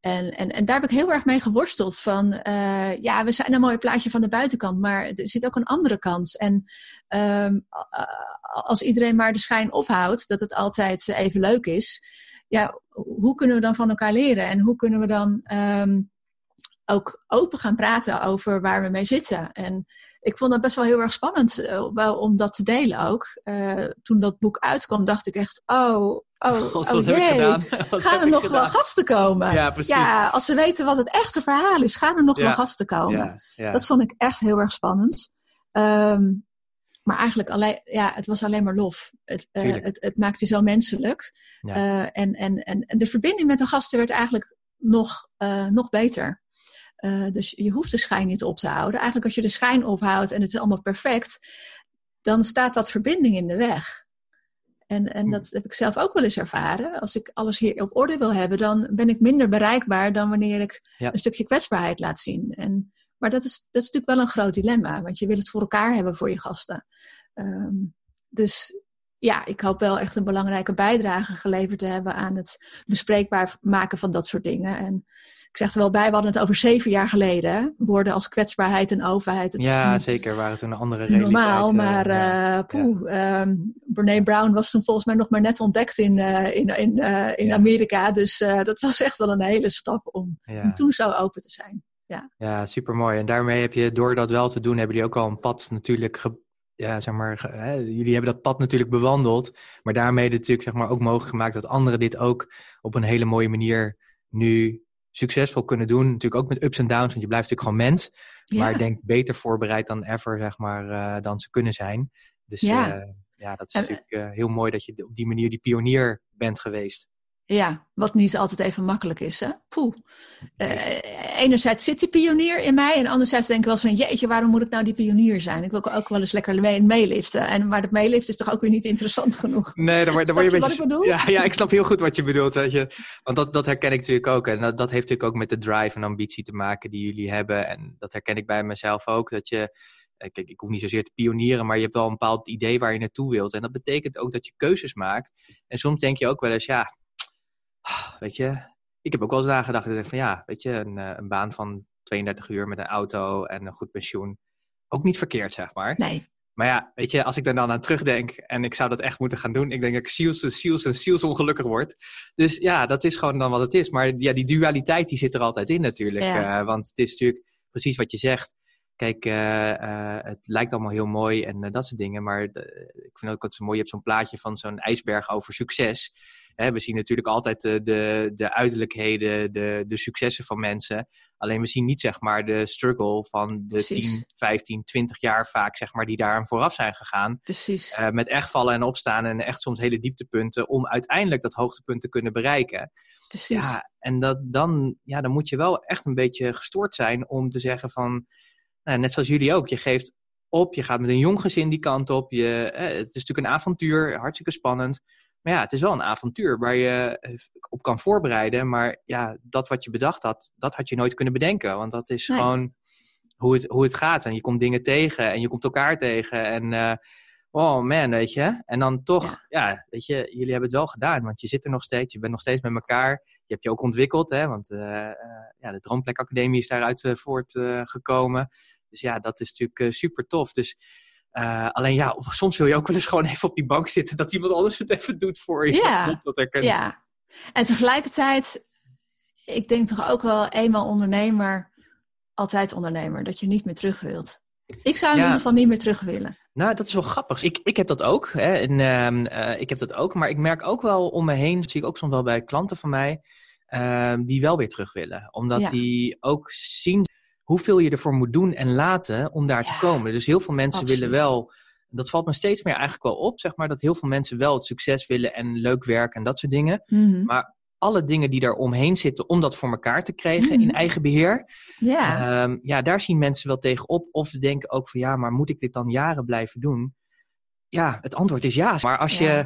En, en, en daar heb ik heel erg mee geworsteld. Van uh, ja, we zijn een mooi plaatje van de buitenkant, maar er zit ook een andere kant. En um, als iedereen maar de schijn ophoudt dat het altijd even leuk is, ja, hoe kunnen we dan van elkaar leren? En hoe kunnen we dan um, ook open gaan praten over waar we mee zitten? En ik vond dat best wel heel erg spannend uh, wel om dat te delen ook. Uh, toen dat boek uitkwam, dacht ik echt, oh, oh, God, oh jee, gaan er nog wel gasten komen? Ja, precies. Ja, als ze weten wat het echte verhaal is, gaan er nog wel gasten komen? Ja. Dat vond ik echt heel erg spannend. Um, maar eigenlijk alleen, ja, het was alleen maar lof. Het, uh, het, het, maakte zo menselijk. en, en, en, en de verbinding met de gasten werd eigenlijk nog, nog beter. Uh, dus je hoeft de schijn niet op te houden. Eigenlijk als je de schijn ophoudt en het is allemaal perfect, dan staat dat verbinding in de weg. En, en hm. dat heb ik zelf ook wel eens ervaren. Als ik alles hier op orde wil hebben, dan ben ik minder bereikbaar dan wanneer ik een stukje kwetsbaarheid laat zien. En, maar dat is, dat is natuurlijk wel een groot dilemma, want je wil het voor elkaar hebben voor je gasten. Um, dus ja, ik hoop wel echt een belangrijke bijdrage geleverd te hebben aan het bespreekbaar maken van dat soort dingen. En ik zeg er wel bij, we hadden het over zeven jaar geleden. Woorden als kwetsbaarheid en overheid.
Het ja, zeker. Waren toen een andere realiteit.
Normaal, eh, maar uh, poeh, ja. um, Brene Brown was toen volgens mij nog maar net ontdekt in, uh, in, in, uh, in ja. Amerika. Dus dat was echt wel een hele stap om, om toen zo open te zijn. Ja,
ja super mooi. En daarmee heb je, door dat wel te doen, hebben jullie ook al een pad natuurlijk ge ja, zeg maar, hè, jullie hebben dat pad natuurlijk bewandeld, maar daarmee natuurlijk zeg maar, ook mogelijk gemaakt dat anderen dit ook op een hele mooie manier nu succesvol kunnen doen. Natuurlijk ook met ups en downs, want je blijft natuurlijk gewoon mens. Maar ik denk beter voorbereid dan ever, zeg maar, uh, dan ze kunnen zijn. Dus ja, uh, ja dat is natuurlijk uh, heel mooi dat je op die manier die pionier bent geweest.
Ja, wat niet altijd even makkelijk is. Hè? Poeh. Uh, enerzijds zit die pionier in mij. En anderzijds denk ik wel eens van... Jeetje, waarom moet ik nou die pionier zijn? Ik wil ook wel eens lekker mee, meeliften. En maar dat meeliften is toch ook weer niet interessant genoeg?
Nee, dan word, dan word je een beetje...
Wat ik bedoel?
Ja, ja, ik snap heel goed wat je bedoelt. Weet je. Want dat, dat herken ik natuurlijk ook. En dat, dat heeft natuurlijk ook met de drive en ambitie te maken die jullie hebben. En dat herken ik bij mezelf ook. Dat je eh, kijk, ik hoef niet zozeer te pionieren, maar je hebt wel een bepaald idee waar je naartoe wilt. En dat betekent ook dat je keuzes maakt. En soms denk je ook wel eens, ja, weet je, ik heb ook wel eens nagedacht. Ik van ja, weet je, een, eh, een baan van 32 uur met een auto en een goed pensioen. Ook niet verkeerd, zeg maar.
Nee.
Maar ja, weet je, als ik daar dan aan terugdenk en ik zou dat echt moeten gaan doen, ik denk dat ik ziels en ziels en ziels ongelukkig word. Dus ja, dat is gewoon dan wat het is. Maar ja, die dualiteit die zit er altijd in natuurlijk. Uh, want het is natuurlijk precies wat je zegt. Kijk, uh, uh, het lijkt allemaal heel mooi en dat soort dingen. Maar ik vind ook dat zo mooi. Je hebt zo'n plaatje van zo'n ijsberg over succes. Hè, we zien natuurlijk altijd de, de, de uiterlijkheden, de, de successen van mensen. Alleen we zien niet zeg maar de struggle van de 10, 15, 20 jaar vaak zeg maar die daaraan vooraf zijn gegaan.
Precies.
Uh, met echt vallen en opstaan en echt soms hele dieptepunten om uiteindelijk dat hoogtepunt te kunnen bereiken.
Precies.
Ja, en dat, dan, ja, dan moet je wel echt een beetje gestoord zijn om te zeggen van, nou, net zoals jullie ook, je geeft op, je gaat met een jong gezin die kant op. Je, eh, het is natuurlijk een avontuur, hartstikke spannend. Maar ja, het is wel een avontuur waar je eh, op kan voorbereiden. Maar ja, dat wat je bedacht had, dat had je nooit kunnen bedenken. Want dat is gewoon hoe het, hoe het gaat. En je komt dingen tegen en je komt elkaar tegen. En uh, oh man, weet je. En dan toch, ja. weet je, jullie hebben het wel gedaan. Want je zit er nog steeds, je bent nog steeds met elkaar. Je hebt je ook ontwikkeld, hè. Want uh, ja, de Droomplek Academie is daaruit voortgekomen. dus ja, dat is natuurlijk super tof. Dus uh, alleen ja, soms wil je ook wel eens gewoon even op die bank zitten dat iemand anders het even doet voor je.
Ja, dat ja. en tegelijkertijd, ik denk toch ook wel eenmaal ondernemer, altijd ondernemer, dat je niet meer terug wilt. Ik zou in ieder geval niet meer terug willen.
Nou, dat is wel grappig. Ik, ik heb dat ook. Hè. En, uh, ik heb dat ook. Maar ik merk ook wel om me heen, dat zie ik ook soms wel bij klanten van mij, uh, die wel weer terug willen. Omdat ja. die ook zien hoeveel je ervoor moet doen en laten om daar te komen. Dus heel veel mensen willen wel, dat valt me steeds meer eigenlijk wel op, zeg maar, dat heel veel mensen wel het succes willen en leuk werk en dat soort dingen.
Mhm.
Maar alle dingen die daar omheen zitten om dat voor elkaar te krijgen in
Mhm.
eigen beheer,
Ja,
ehm, ja, daar zien mensen wel tegen op. Of ze denken ook van ja, maar moet ik dit dan jaren blijven doen? Ja, het antwoord is ja. Maar als
Ja.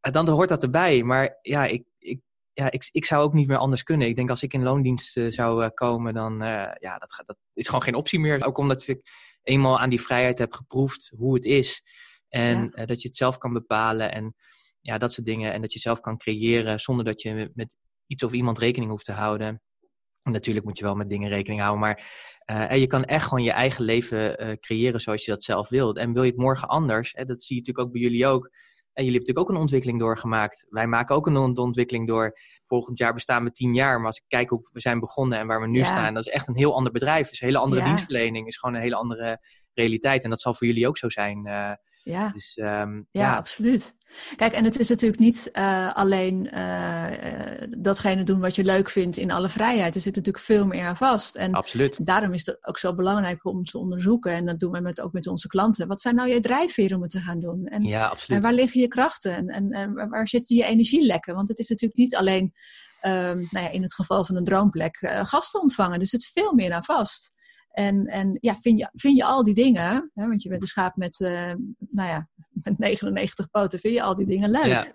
je, dan hoort dat erbij. Maar ja, ik, ik, ja ik, ik zou ook niet meer anders kunnen. Ik denk als ik in loondienst eh, zou eh, komen, dan uh, ja, dat, gaat- dat is gewoon geen optie meer. Ook omdat ik eenmaal aan die vrijheid heb geproefd hoe het is. En
Ja.
eh, dat je het zelf kan bepalen en ja, dat soort dingen. En dat je zelf kan creëren zonder dat je met iets of iemand rekening hoeft te houden. En Natuurlijk moet je wel met dingen rekening houden, maar eh, en je kan echt gewoon je eigen leven eh, creëren zoals je dat zelf wilt. En wil je het morgen anders, hè, dat zie je natuurlijk ook bij jullie ook. En jullie hebben natuurlijk ook een ontwikkeling doorgemaakt. Wij maken ook een ont- ontwikkeling door. Volgend jaar bestaan we tien jaar, maar als ik kijk hoe we zijn begonnen en waar we nu
Ja.
staan, dat is echt een heel ander bedrijf. is een hele andere
Ja.
dienstverlening, is gewoon een hele andere realiteit. En dat zal voor jullie ook zo zijn. eh,
ja.
dus ehm,
Ja,
ja,
absoluut. Kijk, en het is natuurlijk niet eh, alleen eh, eh, datgene doen wat je leuk vindt in alle vrijheid. Er zit natuurlijk veel meer aan vast. En
absoluut.
daarom is het ook zo belangrijk om te onderzoeken. En dat doen we met, ook met onze klanten. Wat zijn nou je drijfveren om het te gaan doen? En,
Ja,
en
absoluut.
waar liggen je krachten? En, en, en waar- zitten je energielekken? Want het is natuurlijk niet alleen, ehm, nou ja, in het geval van een droomplek, gasten ontvangen. Dus het is veel meer aan vast. En, en ja, vind je, vind je al die dingen, hè, want je bent een schaap met, eh, nou ja, met 99 poten, vind je al die dingen leuk.
Ja.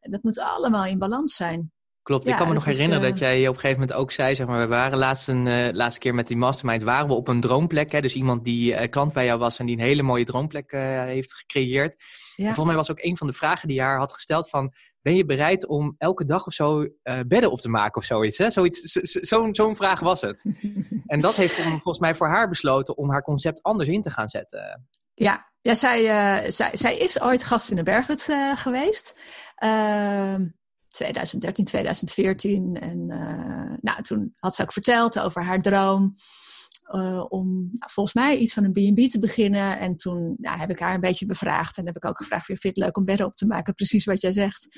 Dat moet allemaal in balans zijn.
Klopt,
Ja,
ik kan me nog
is,
herinneren
eh,
dat jij op een gegeven moment ook zei, zeg maar, we waren laatst een eh, laatste keer met die mastermind, waren we op een droomplek. Hè? Dus iemand die klant bij jou was en die een hele mooie droomplek heeft gecreëerd. En volgens mij was ook een van de vragen die je haar had gesteld van, ben je bereid om elke dag of zo eh, bedden op te maken of zoiets? Hè? zoiets zo- zo- Zo'n vraag was het. En dat heeft volgens mij voor haar besloten om haar concept anders in te gaan zetten.
ja. ja zij, eh, zij, zij is ooit gast in de Berghut eh, geweest. Ehm 2013, 2014. En nou, toen had ze ook verteld over haar droom. Eh, om nou, volgens mij iets van een B&B te beginnen. En toen nou, heb ik haar een beetje bevraagd. En heb ik ook gevraagd, vind je het leuk om bedden op te maken? Precies wat jij zegt.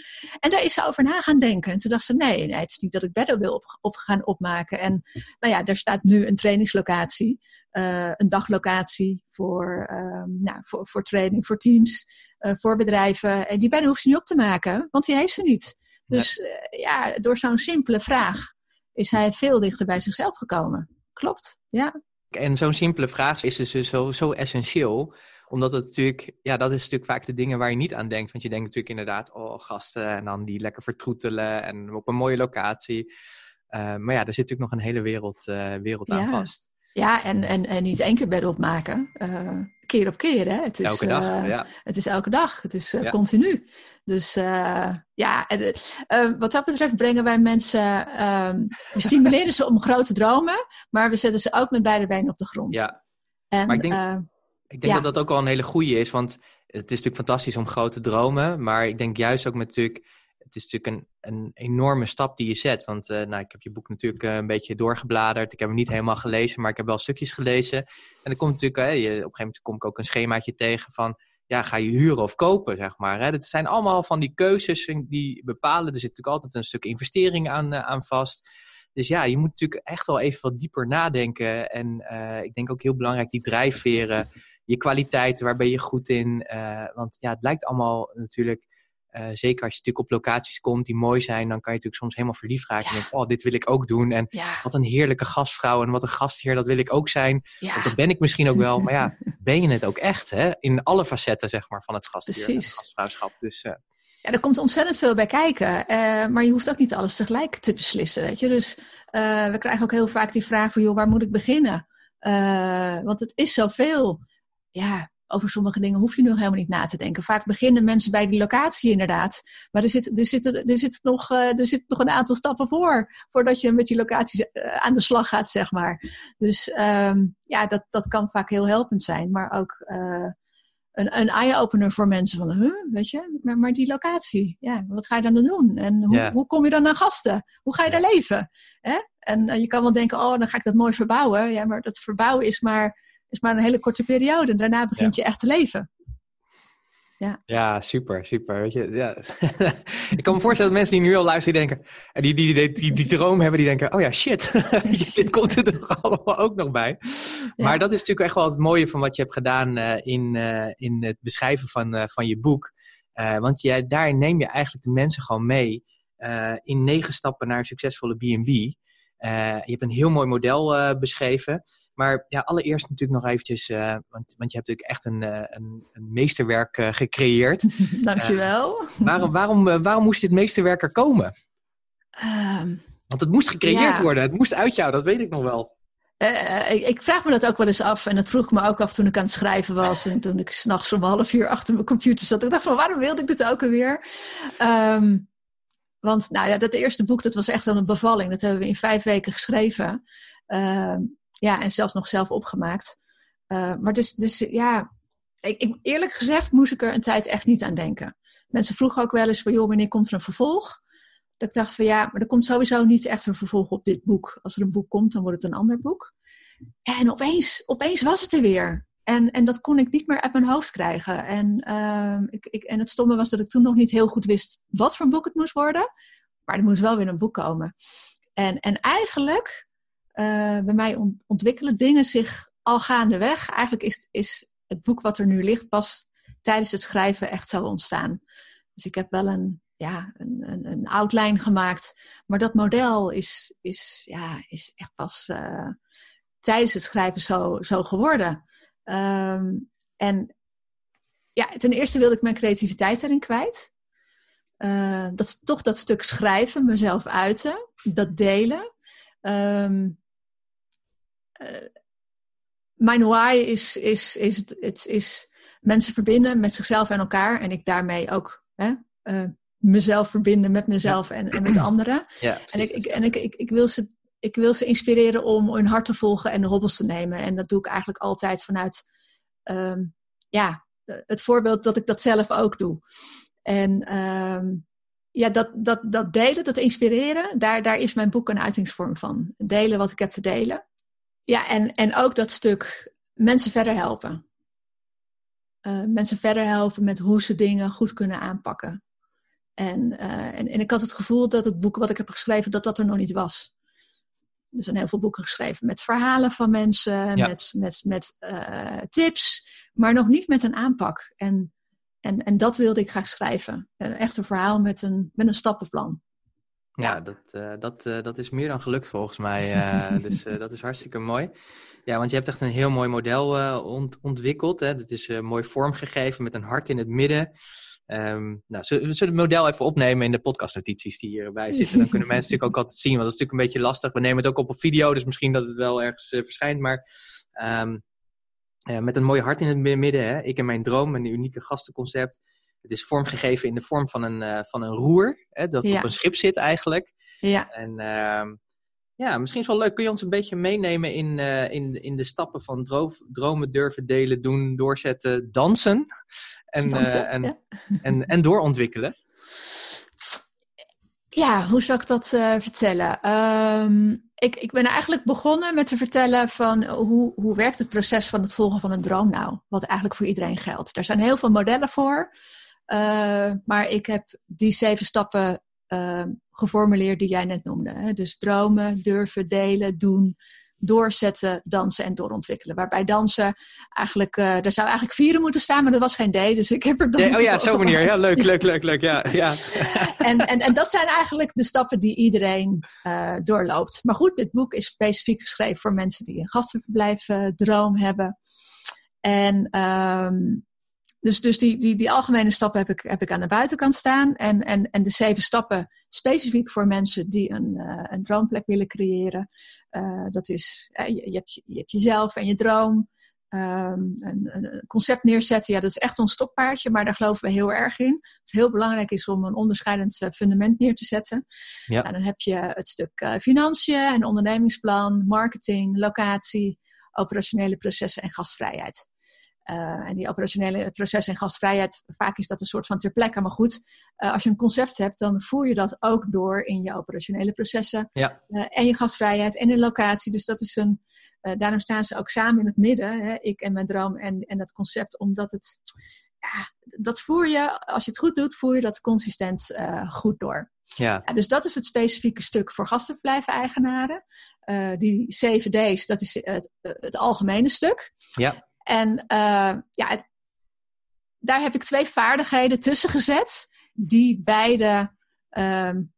En daar is ze over na gaan denken. En toen dacht ze, nee, nee het is niet dat ik bedden wil op, op gaan opmaken. En nou ja, daar staat nu een trainingslocatie. eh, een daglocatie voor, ehm, nou, voor, voor training, voor teams, eh, voor bedrijven. En die bedden hoeft ze niet op te maken, want die heeft ze niet. Dus ja, door zo'n simpele vraag is hij veel dichter bij zichzelf gekomen. Klopt, ja.
En zo'n simpele vraag is dus zo, zo essentieel omdat het natuurlijk, ja, dat is natuurlijk vaak de dingen waar je niet aan denkt. Want je denkt natuurlijk inderdaad, oh, gasten en dan die lekker vertroetelen en op een mooie locatie. Uh, maar ja, er zit natuurlijk nog een hele wereld, uh, wereld aan vast.
Ja, en, en, en niet één keer bed opmaken. Uh, keer op keer, hè. Het is,
elke dag, ja.
Het is elke dag. Het is ja. continu. Dus ja, wat dat betreft brengen wij mensen... Ehm, we stimuleren ze om grote dromen, maar we zetten ze ook met beide benen op de grond.
Ja, en, maar ik denk... Ik denk dat dat ook wel een hele goede is, want het is natuurlijk fantastisch om grote dromen. Maar ik denk juist ook met natuurlijk, het is natuurlijk een, een enorme stap die je zet. Want uh, nou, ik heb je boek natuurlijk uh, een beetje doorgebladerd. Ik heb hem niet helemaal gelezen, maar ik heb wel stukjes gelezen. En dan komt natuurlijk, uh, je, op een gegeven moment kom ik ook een schemaatje tegen van, ja, ga je huren of kopen, zeg maar. Dat zijn allemaal van die keuzes die bepalen. Er zit natuurlijk altijd een stuk investering aan, aan vast. Dus ja, je moet natuurlijk echt wel even wat dieper nadenken. En ik denk ook heel belangrijk die drijfveren je kwaliteiten, waar ben je goed in? Want ja, het lijkt allemaal natuurlijk, uh, zeker als je natuurlijk op locaties komt die mooi zijn, dan kan je natuurlijk soms helemaal verliefd raken. Ja. En denken, oh, dit wil ik ook doen. En ja. wat een heerlijke gastvrouw en wat een gastheer, dat wil ik ook zijn. Ja. Dat ben ik misschien ook wel. Maar ja, ben je het ook echt, hè? In alle facetten, zeg maar, van het gastheer en het gastvrouwschap. Dus... Uh,
ja, er komt ontzettend veel bij kijken. Uh, maar je hoeft ook niet alles tegelijk te beslissen, weet je. Dus we krijgen ook heel vaak die vraag van, joh, waar moet ik beginnen? Want het is zoveel ja, over sommige dingen hoef je nu helemaal niet na te denken. Vaak beginnen mensen bij die locatie inderdaad. Maar er zit, er zit, er zit, nog, uh, er zit nog een aantal stappen voor. Voordat je met die locaties uh, aan de slag gaat, zeg maar. Dus um, ja, dat, dat kan vaak heel helpend zijn. Maar ook uh, een, een eye-opener voor mensen. Van, huh, weet je, maar, maar, die locatie. Ja, wat ga je dan doen? En hoe, yeah. hoe kom je dan aan gasten? Hoe ga je daar leven? Hè? En je kan wel denken, oh, dan ga ik dat mooi verbouwen. Ja, maar dat verbouwen is maar is maar een hele korte periode. Daarna begint je echt te leven.
Ja. ja, super, super. Weet je, ja. ik kan me voorstellen dat mensen die nu al luisteren, denken, en die, die, die, die, die droom hebben, die denken, oh ja, shit, dit komt er toch allemaal ook nog bij. Maar dat is natuurlijk echt wel het mooie van wat je hebt gedaan uh, in, uh, in het beschrijven van, uh, van je boek. want jij, daar neem je eigenlijk de mensen gewoon mee in negen stappen naar een succesvolle B&B. je hebt een heel mooi model beschreven. Maar ja, allereerst natuurlijk nog eventjes, uh, want, want je hebt natuurlijk echt een, uh, een, een meesterwerk uh, gecreëerd.
Dankjewel.
waarom, waarom, waarom moest dit meesterwerk er komen? Um, want het moest gecreëerd ja. worden, het moest uit jou, dat weet ik nog wel.
Ik, ik, vraag me dat ook wel eens af. En dat vroeg ik me ook af toen ik aan het schrijven was. En toen ik s'nachts om half uur achter mijn computer zat. Ik dacht van, waarom wilde ik dit ook alweer? Um, want nou ja, dat eerste boek, dat was echt wel een bevalling. Dat hebben we in vijf weken geschreven. Um, ja, en zelfs nog zelf opgemaakt. Uh, maar dus, dus ja, ik, ik, eerlijk gezegd moest ik er een tijd echt niet aan denken. Mensen vroegen ook wel eens van, joh, wanneer komt er een vervolg? Dat ik dacht van, ja, maar er komt sowieso niet echt een vervolg op dit boek. Als er een boek komt, dan wordt het een ander boek. En opeens, opeens was het er weer. En, en dat kon ik niet meer uit mijn hoofd krijgen. En, uh, ik, ik, en het stomme was dat ik toen nog niet heel goed wist wat voor boek het moest worden. Maar er moest wel weer een boek komen. En, en eigenlijk bij mij ontwikkelen dingen zich al gaandeweg. Eigenlijk is, is het boek wat er nu ligt pas tijdens het schrijven echt zo ontstaan. Dus ik heb wel een, ja, een, een, een outline gemaakt. Maar dat model is, is, ja, is echt pas uh, tijdens het schrijven zo, zo geworden. Um, en ja, ten eerste wilde ik mijn creativiteit erin kwijt. Uh, dat is toch dat stuk schrijven, mezelf uiten, dat delen. Um, uh, mijn why is, is, is, het, het is mensen verbinden met zichzelf en elkaar. En ik daarmee ook hè, uh, mezelf verbinden met mezelf en, en met anderen. Ja, en ik, ik, en ik, ik, ik, wil ze, ik wil ze inspireren om hun hart te volgen en de hobbels te nemen. En dat doe ik eigenlijk altijd vanuit um, ja, het voorbeeld dat ik dat zelf ook doe. En um, ja, dat, dat, dat delen, dat inspireren, daar, daar is mijn boek een uitingsvorm van. Delen wat ik heb te delen. Ja, en, en ook dat stuk mensen verder helpen. Uh, mensen verder helpen met hoe ze dingen goed kunnen aanpakken. En, uh, en, en ik had het gevoel dat het boek wat ik heb geschreven, dat dat er nog niet was. Er zijn heel veel boeken geschreven met verhalen van mensen, ja. met, met, met uh, tips, maar nog niet met een aanpak. En En, en dat wilde ik graag schrijven. Echt een verhaal met een, met een stappenplan.
Ja, dat, uh, dat, uh, dat is meer dan gelukt volgens mij. Uh, dus dat is hartstikke mooi. Ja, want je hebt echt een heel mooi model ont ontwikkeld. Hè? Dat is mooi vormgegeven met een hart in het midden. Um, nou, zullen we het model even opnemen in de podcastnotities die hierbij zitten? Dan kunnen mensen natuurlijk ook altijd zien, want dat is natuurlijk een beetje lastig. We nemen het ook op op video, dus misschien dat het wel ergens verschijnt. Maar um, met een mooi hart in het midden, hè? ik en mijn droom, een unieke gastenconcept. Het is vormgegeven in de vorm van een, uh, van een roer, hè, dat op een schip zit eigenlijk.
Ja.
En uh, ja, misschien is wel leuk. Kun je ons een beetje meenemen in, uh, in, in de stappen van droof, dromen, durven, delen, doen, doorzetten, dansen en, dansen, en, ja. en, en doorontwikkelen?
Ja, hoe zou ik dat vertellen? Um, ik, ik ben eigenlijk begonnen met te vertellen van hoe, hoe werkt het proces van het volgen van een droom nou? Wat eigenlijk voor iedereen geldt. Er zijn heel veel modellen voor. Uh, maar ik heb die zeven stappen uh, geformuleerd die jij net noemde. Hè? Dus dromen, durven, delen, doen, doorzetten, dansen en doorontwikkelen. Waarbij dansen eigenlijk, uh, daar zou eigenlijk vieren moeten staan, maar dat was geen D, dus ik heb er dansen
Oh ja, zo manier. Ja, leuk, leuk, leuk, leuk. Ja, ja.
en, en, en dat zijn eigenlijk de stappen die iedereen uh, doorloopt. Maar goed, dit boek is specifiek geschreven voor mensen die een gastenverblijf uh, droom hebben. En um, dus, dus die, die, die algemene stappen heb ik, heb ik aan de buitenkant staan. En, en, en de zeven stappen specifiek voor mensen die een, uh, een droomplek willen creëren. Uh, dat is, uh, je, je, hebt, je hebt jezelf en je droom. Um, een, een, concept neerzetten, ja, dat is echt ons stokpaardje, maar daar geloven we heel erg in. Het heel belangrijk is om een onderscheidend fundament neer te zetten. Ja. Nou, dan heb je het stuk financiën, en ondernemingsplan, marketing, locatie, operationele processen en gastvrijheid. Uh, en die operationele processen en gastvrijheid, vaak is dat een soort van ter plekke. Maar goed, uh, als je een concept hebt, dan voer je dat ook door in je operationele processen.
Ja.
Uh, en je gastvrijheid en de locatie. Dus dat is een, daarom staan ze ook samen in het midden, hè, ik en mijn droom en, en dat concept. Omdat het, ja, dat voer je, als je het goed doet, voer je dat consistent goed door.
Ja.
ja. dus dat is het specifieke stuk voor gastenverblijf-eigenaren. die 7 D's, dat is het, het algemene stuk.
Ja.
En uh, ja, het, daar heb ik twee vaardigheden tussen gezet, die beide um,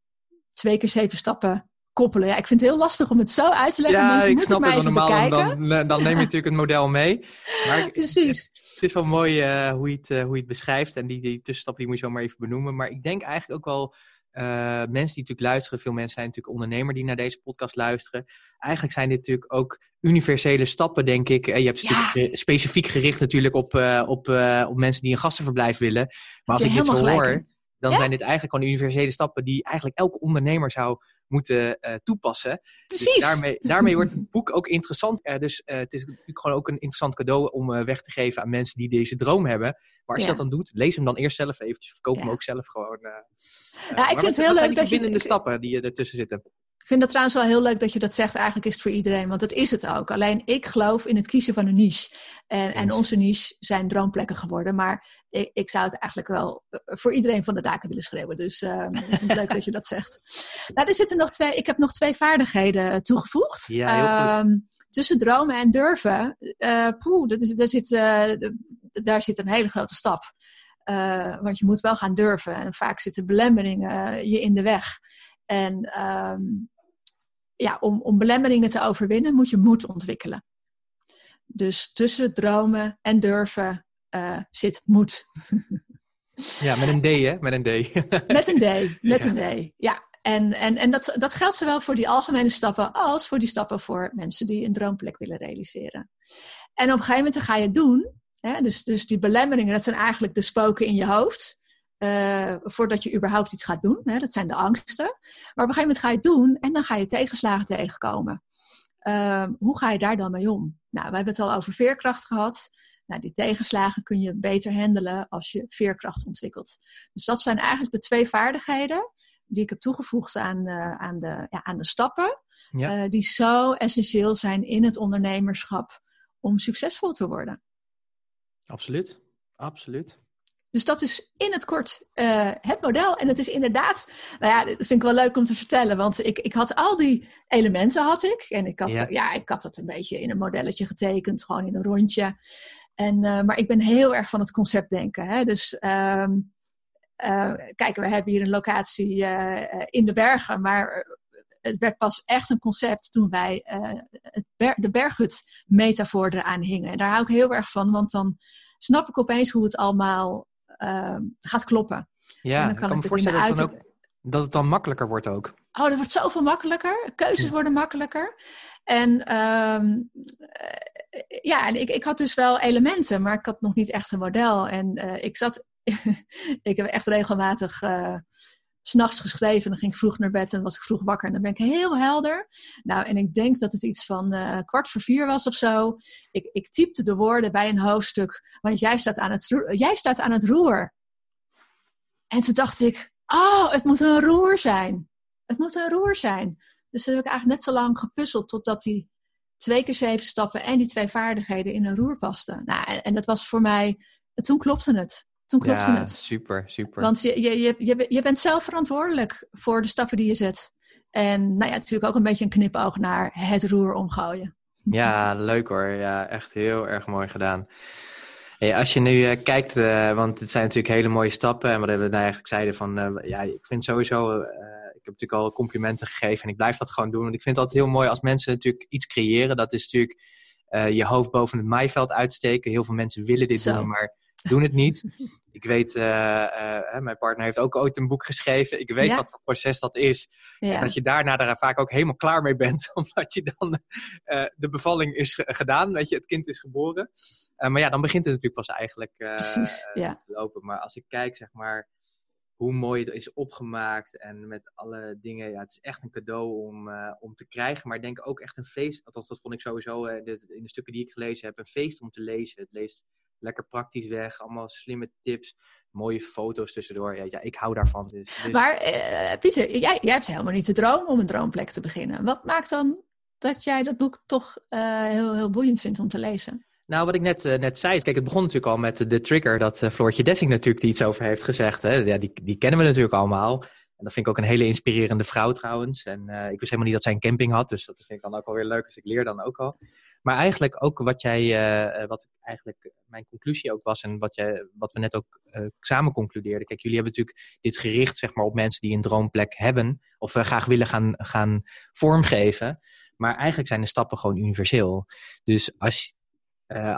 twee keer zeven stappen koppelen. Ja, ik vind het heel lastig om het zo uit te leggen.
Ja,
Mensen
ik snap
het
het normaal.
bekijken.
Dan, dan neem je natuurlijk het model mee. Maar
Precies.
Het, is wel mooi uh, hoe, je het, uh, hoe je het beschrijft. En die, die tussenstappen die moet je zo maar even benoemen. Maar ik denk eigenlijk ook wel uh, mensen die natuurlijk luisteren, veel mensen zijn natuurlijk ondernemer die naar deze podcast luisteren. Eigenlijk zijn dit natuurlijk ook universele stappen, denk ik. Je hebt ja. natuurlijk specifiek gericht natuurlijk op, uh, op, uh, op mensen die een gastenverblijf willen. Maar als ik dit zo hoor, dan ja? zijn dit eigenlijk gewoon universele stappen die eigenlijk elke ondernemer zou moeten uh, toepassen.
Precies.
Dus daarmee, daarmee wordt het boek ook interessant. Uh, dus uh, het is natuurlijk gewoon ook een interessant cadeau om weg te geven aan mensen die deze droom hebben. Maar als ja. je dat dan doet, lees hem dan eerst zelf eventjes. Verkoop ja. hem ook zelf gewoon.
ja, ik vind het heel leuk dat
je... de stappen die ertussen zitten.
Ik vind het trouwens wel heel leuk dat je dat zegt. Eigenlijk is het voor iedereen, want dat is het ook. Alleen ik geloof in het kiezen van een niche. En, en onze niche zijn droomplekken geworden. Maar ik, ik, zou het eigenlijk wel voor iedereen van de daken willen schreeuwen. Dus uh, ik vind het leuk dat je dat zegt. Nou, er zitten nog twee, ik heb nog twee vaardigheden toegevoegd.
Ja, heel goed. Um,
tussen dromen en durven. Uh, poeh, dat is, daar, zit, uh, daar zit een hele grote stap. Uh, want je moet wel gaan durven. En vaak zitten belemmeringen je in de weg. En um, ja, om, om belemmeringen te overwinnen moet je moed ontwikkelen. Dus tussen dromen en durven uh, zit moed.
ja, met een D, hè? Met een D.
met een D, met ja. een D. Ja, en, en, en dat, dat geldt zowel voor die algemene stappen als voor die stappen voor mensen die een droomplek willen realiseren. En op een gegeven moment ga je het doen. Hè? Dus, dus die belemmeringen, dat zijn eigenlijk de spoken in je hoofd. Uh, voordat je überhaupt iets gaat doen. Hè? Dat zijn de angsten. Maar op een gegeven moment ga je het doen en dan ga je tegenslagen tegenkomen. Uh, hoe ga je daar dan mee om? Nou, we hebben het al over veerkracht gehad. Nou, die tegenslagen kun je beter handelen als je veerkracht ontwikkelt. Dus dat zijn eigenlijk de twee vaardigheden die ik heb toegevoegd aan, uh, aan, de, ja, aan de stappen.
Ja.
die zo essentieel zijn in het ondernemerschap om succesvol te worden.
Absoluut, absoluut.
Dus dat is in het kort uh, het model. En het is inderdaad, nou ja, dat vind ik wel leuk om te vertellen. Want ik, ik had al die elementen had ik. En ik had, ja. ja ik had het een beetje in een modelletje getekend, gewoon in een rondje. En, maar ik ben heel erg van het concept denken. Hè? Dus um, kijk, we hebben hier een locatie in de bergen, maar het werd pas echt een concept toen wij het de berghut-metafoor eraan hingen. En daar hou ik heel erg van, want dan snap ik opeens hoe het allemaal ehm, gaat kloppen.
Ja, dan kan ik kan me voorstellen dat, ook, dat het dan makkelijker wordt ook.
Oh, dat wordt zoveel makkelijker. Keuzes worden makkelijker. En uh, ja, en ik, ik had dus wel elementen, maar ik had nog niet echt een model. En uh, ik zat, ik heb echt regelmatig uh, s'nachts geschreven. En dan ging ik vroeg naar bed en was ik vroeg wakker. En dan ben ik heel helder. Nou, en ik denk dat het iets van uh, kwart voor vier was of zo. Ik, ik typte de woorden bij een hoofdstuk. Want jij staat aan het, jij staat aan het roer. En toen dacht ik, oh, het moet een roer zijn. Het moet een roer zijn. Dus toen heb ik eigenlijk net zo lang gepuzzeld totdat die twee keer zeven stappen en die twee vaardigheden in een roer pasten. Nou, en dat was voor mij, toen klopte het. Toen klopte ja, het.
super, super.
Want je, je, je, je, bent zelf verantwoordelijk voor de stappen die je zet. En nou ja, natuurlijk ook een beetje een knipoog naar het roer omgooien.
Ja, leuk hoor. Ja, echt heel erg mooi gedaan. Hey, als je nu uh, kijkt, uh, want het zijn natuurlijk hele mooie stappen. En wat we nou eigenlijk zeiden van, uh, ja, ik vind sowieso, ik heb natuurlijk al complimenten gegeven en ik blijf dat gewoon doen. Want ik vind het altijd heel mooi als mensen natuurlijk iets creëren. Dat is natuurlijk je hoofd boven het maaiveld uitsteken. Heel veel mensen willen dit doen, maar doen het niet. Ik weet, uh, uh, mijn partner heeft ook ooit een boek geschreven. Ik weet wat voor proces dat is. Ja. En dat je daarna daar vaak ook helemaal klaar mee bent. Omdat je dan uh, de bevalling is gedaan. Weet je, het kind is geboren. maar ja, dan begint het natuurlijk pas eigenlijk ja. te lopen. Maar als ik kijk, zeg maar, hoe mooi het is opgemaakt. En met alle dingen. Ja, het is echt een cadeau om, om te krijgen. Maar ik denk ook echt een feest. Althans, dat vond ik sowieso in de stukken die ik gelezen heb. Een feest om te lezen. Het leest lekker praktisch weg. Allemaal slimme tips. Mooie foto's tussendoor. Ja, ja ik hou daarvan. Dus,
dus... Maar uh, Pieter, jij, jij hebt helemaal niet de droom om een droomplek te beginnen. Wat maakt dan dat jij dat boek toch uh, heel, heel boeiend vindt om te lezen?
Nou, wat ik net, uh, net zei, kijk, het begon natuurlijk al met de trigger dat Floortje Dessing natuurlijk iets over heeft gezegd. Hè? Ja, die, die kennen we natuurlijk allemaal. En dat vind ik ook een hele inspirerende vrouw trouwens. En uh, ik wist helemaal niet dat zij een camping had, dus dat vind ik dan ook alweer leuk. Dus ik leer dan ook al. Maar eigenlijk ook wat jij, uh, wat eigenlijk mijn conclusie ook was en wat, jij, wat we net ook uh, samen concludeerden. Kijk, jullie hebben natuurlijk dit gericht zeg maar, op mensen die een droomplek hebben of uh, graag willen gaan, gaan vormgeven. Maar eigenlijk zijn de stappen gewoon universeel. Dus als,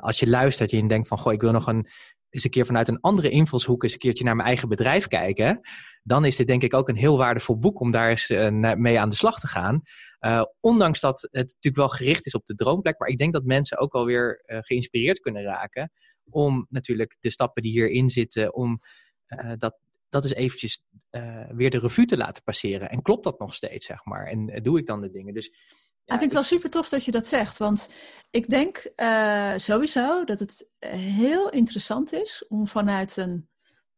als je luistert en denkt van, goh, ik wil nog een, eens een keer vanuit een andere invalshoek eens een keertje naar mijn eigen bedrijf kijken, dan is dit denk ik ook een heel waardevol boek om daar eens mee aan de slag te gaan. Uh, ondanks dat het natuurlijk wel gericht is op de droomplek, maar ik denk dat mensen ook wel weer uh, geïnspireerd kunnen raken om natuurlijk de stappen die hierin zitten, om dat, dat is eventjes weer de revue te laten passeren. En klopt dat nog steeds, zeg maar? En doe ik dan de dingen? Dus
ik vind het wel super tof dat je dat zegt. Want ik denk sowieso dat het heel interessant is om vanuit een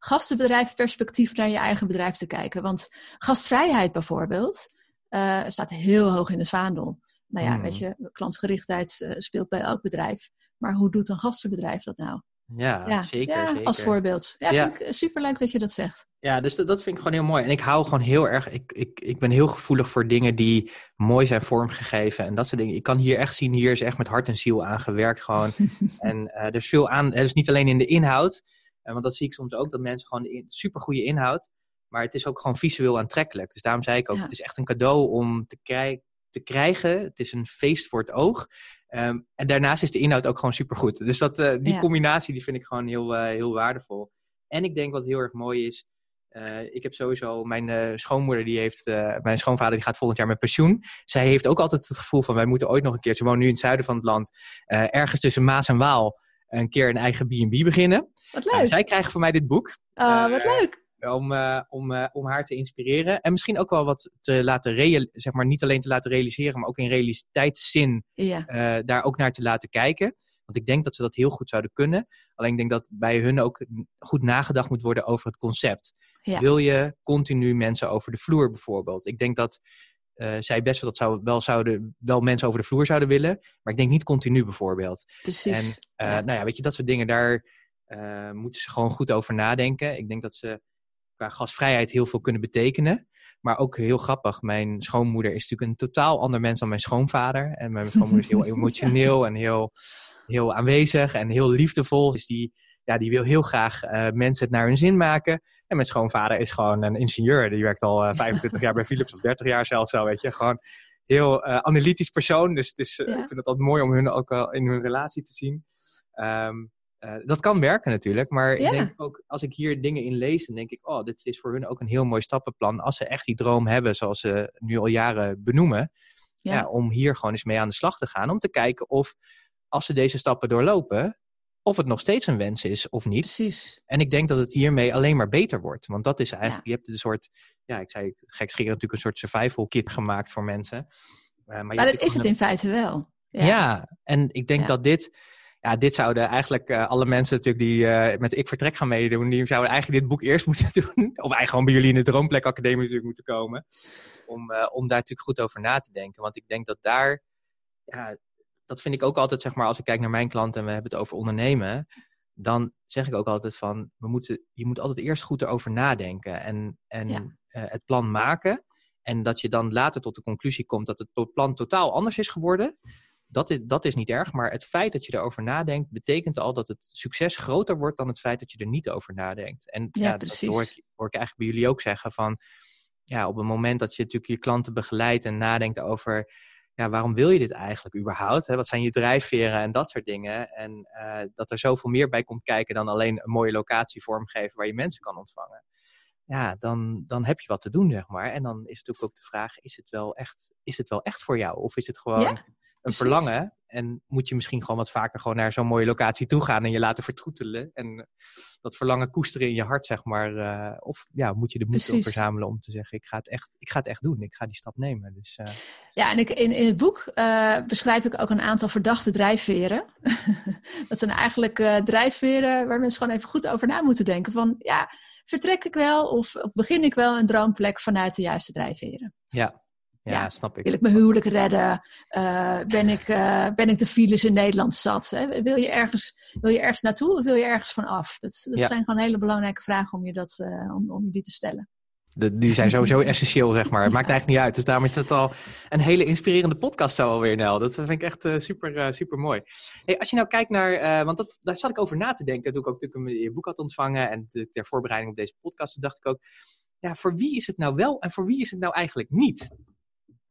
gastenbedrijf perspectief naar je eigen bedrijf te kijken. Want gastvrijheid bijvoorbeeld, uh, staat heel hoog in de vaandel. Nou ja, weet hmm. je, klantgerichtheid uh, speelt bij elk bedrijf. Maar hoe doet een gastenbedrijf dat nou?
Ja, ja zeker, ja, zeker.
Als voorbeeld. Ja, ja. vind ik superleuk dat je dat zegt.
Ja, dus dat, dat, vind ik gewoon heel mooi. En ik hou gewoon heel erg, ik, ik, ik ben heel gevoelig voor dingen die mooi zijn vormgegeven en dat soort dingen. Ik kan hier echt zien, hier is echt met hart en ziel aan gewerkt gewoon. en uh, er is veel aan, is niet alleen in de inhoud, uh, want dat zie ik soms ook, dat mensen gewoon in, super goede inhoud, maar het is ook gewoon visueel aantrekkelijk. Dus daarom zei ik ook, het is echt een cadeau om te, krij te krijgen. Het is een feest voor het oog. Um, en daarnaast is de inhoud ook gewoon supergoed. Dus dat, uh, die ja. combinatie die vind ik gewoon heel, uh, heel waardevol. En ik denk wat heel erg mooi is. Uh, ik heb sowieso mijn schoonmoeder, die heeft, mijn schoonvader die gaat volgend jaar met pensioen. Zij heeft ook altijd het gevoel van wij moeten ooit nog een keer, ze woont nu in het zuiden van het land, ergens tussen Maas en Waal, een keer een eigen B&B beginnen.
Wat leuk.
zij krijgen van mij dit boek.
Oh, wat leuk
om, uh, om, uh, om haar te inspireren. En misschien ook wel wat te laten realiseren, zeg maar niet alleen te laten realiseren, maar ook in realiteitszin ja. uh, daar ook naar te laten kijken. Want ik denk dat ze dat heel goed zouden kunnen. Alleen ik denk dat bij hun ook goed nagedacht moet worden over het concept. Ja. Wil je continu mensen over de vloer bijvoorbeeld? Ik denk dat zij best wel dat zou, wel, zouden, wel mensen over de vloer zouden willen. Maar ik denk niet continu bijvoorbeeld.
Precies.
En ja. nou ja, weet je, dat soort dingen, daar moeten ze gewoon goed over nadenken. Ik denk dat ze qua gasvrijheid heel veel kunnen betekenen. Maar ook heel grappig, mijn schoonmoeder is natuurlijk een totaal ander mens dan mijn schoonvader. En mijn schoonmoeder is heel emotioneel en heel heel aanwezig en heel liefdevol. Dus die, ja, die wil heel graag uh, mensen het naar hun zin maken. En mijn schoonvader is gewoon een ingenieur. Die werkt al uh, 25 jaar bij Philips of 30 jaar zelfs zo, weet je. Gewoon heel uh, analytisch persoon. Dus, dus ja. ik vind het altijd mooi om hun ook al in hun relatie te zien. Um, uh, dat kan werken natuurlijk, maar ja. ik denk ook als ik hier dingen in lees, dan denk ik, oh, dit is voor hun ook een heel mooi stappenplan. Als ze echt die droom hebben, zoals ze nu al jaren benoemen, ja. ja. om hier gewoon eens mee aan de slag te gaan. Om te kijken of, als ze deze stappen doorlopen, of het nog steeds een wens is of niet.
Precies.
En ik denk dat het hiermee alleen maar beter wordt. Want dat is eigenlijk, je hebt een soort, ja, ik zei gekscherend natuurlijk een soort survival kit gemaakt voor mensen.
Uh, maar, maar dat is het in feite wel.
Ja, ja en ik denk dat dit ja, dit zouden eigenlijk uh, alle mensen natuurlijk die uh, met Ik Vertrek gaan meedoen, die zouden eigenlijk dit boek eerst moeten doen. Of eigenlijk gewoon bij jullie in de Droomplek Academie natuurlijk moeten komen. Om, uh, om daar natuurlijk goed over na te denken. Want ik denk dat daar, ja, dat vind ik ook altijd, zeg maar, als ik kijk naar mijn klanten en we hebben het over ondernemen. Dan zeg ik ook altijd van, we moeten, je moet altijd eerst goed erover nadenken en, en ja. het plan maken. En dat je dan later tot de conclusie komt dat het plan totaal anders is geworden dat is, dat is niet erg, maar het feit dat je erover nadenkt, betekent al dat het succes groter wordt dan het feit dat je er niet over nadenkt. En ja, ja dat hoor ik, hoor ik eigenlijk bij jullie ook zeggen van, ja, op het moment dat je natuurlijk je klanten begeleidt en nadenkt over, ja, waarom wil je dit eigenlijk überhaupt? Hè? Wat zijn je drijfveren en dat soort dingen? En uh, dat er zoveel meer bij komt kijken dan alleen een mooie locatie vormgeven waar je mensen kan ontvangen. Ja, dan, dan heb je wat te doen, zeg maar. En dan is natuurlijk ook de vraag, is het wel echt, is het wel echt voor jou? Of is het gewoon... Ja? Een verlangen. En moet je misschien gewoon wat vaker gewoon naar zo'n mooie locatie toe gaan en je laten vertroetelen. En dat verlangen koesteren in je hart, zeg maar. Uh, of ja, moet je de moed verzamelen om te zeggen, ik ga, het echt, ik ga het echt doen. Ik ga die stap nemen. Dus, uh...
Ja, en ik, in, in het boek uh, beschrijf ik ook een aantal verdachte drijfveren. dat zijn eigenlijk drijfveren waar mensen gewoon even goed over na moeten denken. Van ja, vertrek ik wel of, of begin ik wel een droomplek vanuit de juiste drijfveren?
Ja, ja, snap ik.
Wil ik mijn huwelijk redden? Uh, ben, ik, uh, ben ik de files in Nederland zat? Hè? Wil, je ergens, wil je ergens naartoe of wil je ergens van af? Dat, dat ja. zijn gewoon hele belangrijke vragen om je, dat, uh, om, om je die te stellen.
De, die zijn sowieso essentieel, zeg maar. Het maakt eigenlijk niet uit. Dus daarom is het al een hele inspirerende podcast zo alweer, Nel. Dat vind ik echt uh, super, uh, super mooi. Hey, als je nou kijkt naar, uh, want dat, daar zat ik over na te denken. Toen ik ook natuurlijk je boek had ontvangen en ter voorbereiding op deze podcast, dacht ik ook, ja, voor wie is het nou wel en voor wie is het nou eigenlijk niet?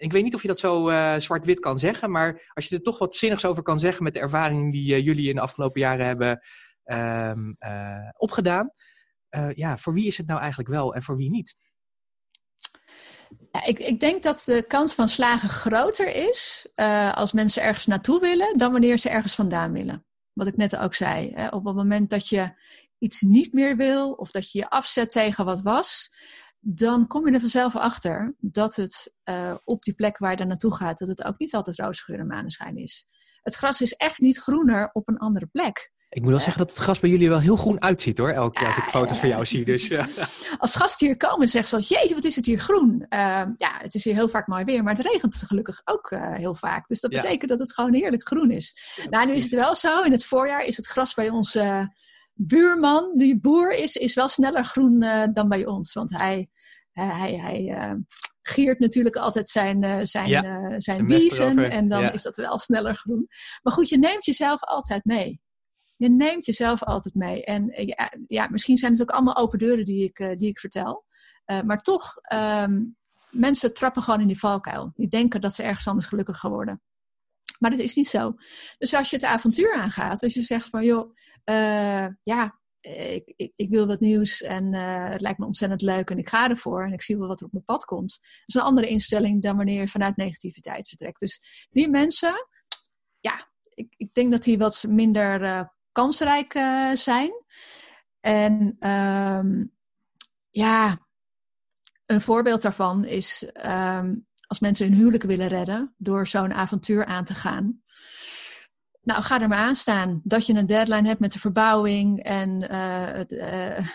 Ik weet niet of je dat zo uh, zwart-wit kan zeggen, maar als je er toch wat zinnigs over kan zeggen met de ervaring die uh, jullie in de afgelopen jaren hebben um, uh, opgedaan. ja, voor wie is het nou eigenlijk wel en voor wie niet?
Ja, ik, ik, denk dat de kans van slagen groter is als mensen ergens naartoe willen dan wanneer ze ergens vandaan willen. Wat ik net ook zei. Hè? Op het moment dat je iets niet meer wil of dat je je afzet tegen wat was, dan kom je er vanzelf achter dat het uh, op die plek waar je dan naartoe gaat, dat het ook niet altijd roze geur en maneschijn is. Het gras is echt niet groener op een andere plek.
Ik moet wel zeggen dat het gras bij jullie wel heel groen uitziet hoor, elke keer als ik foto's van jou zie. Dus.
Als gasten hier komen zeggen ze, jeetje wat is het hier groen. Uh, ja, het is hier heel vaak mooi weer, maar het regent gelukkig ook heel vaak. Dus dat ja. betekent dat het gewoon heerlijk groen is. Ja, nou, nu is het wel zo, in het voorjaar is het gras bij ons buurman, die boer is, is wel sneller groen uh, dan bij ons. Want hij, uh, hij, hij uh, giert natuurlijk altijd zijn, zijn, ja, zijn biezen. En dan ja. is dat wel sneller groen. Maar goed, je neemt jezelf altijd mee. Je neemt jezelf altijd mee. En ja, ja, misschien zijn het ook allemaal open deuren die ik, die ik vertel. maar toch, um, mensen trappen gewoon in die valkuil. Die denken dat ze ergens anders gelukkig gaan worden. Maar dat is niet zo. Dus als je het avontuur aangaat, als je zegt van joh, uh, ja, ik, ik, ik, wil wat nieuws en uh, het lijkt me ontzettend leuk en ik ga ervoor en ik zie wel wat er op mijn pad komt. Dat is een andere instelling dan wanneer je vanuit negativiteit vertrekt. Dus die mensen, ja, ik, ik denk dat die wat minder kansrijk zijn. En um, ja, een voorbeeld daarvan is um, als mensen hun huwelijk willen redden door zo'n avontuur aan te gaan. Nou, ga er maar aan staan dat je een deadline hebt met de verbouwing en uh, het, uh,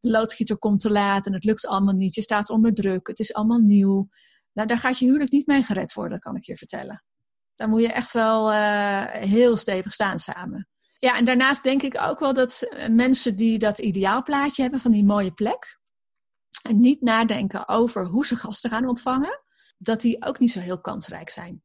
de loodgieter komt te laat en het lukt allemaal niet. Je staat onder druk, het is allemaal nieuw. Nou, daar gaat je huwelijk niet mee gered worden, kan ik je vertellen. Daar moet je echt wel uh, heel stevig staan samen. Ja, en daarnaast denk ik ook wel dat mensen die dat ideaalplaatje hebben van die mooie plek, en niet nadenken over hoe ze gasten gaan ontvangen, dat die ook niet zo heel kansrijk zijn.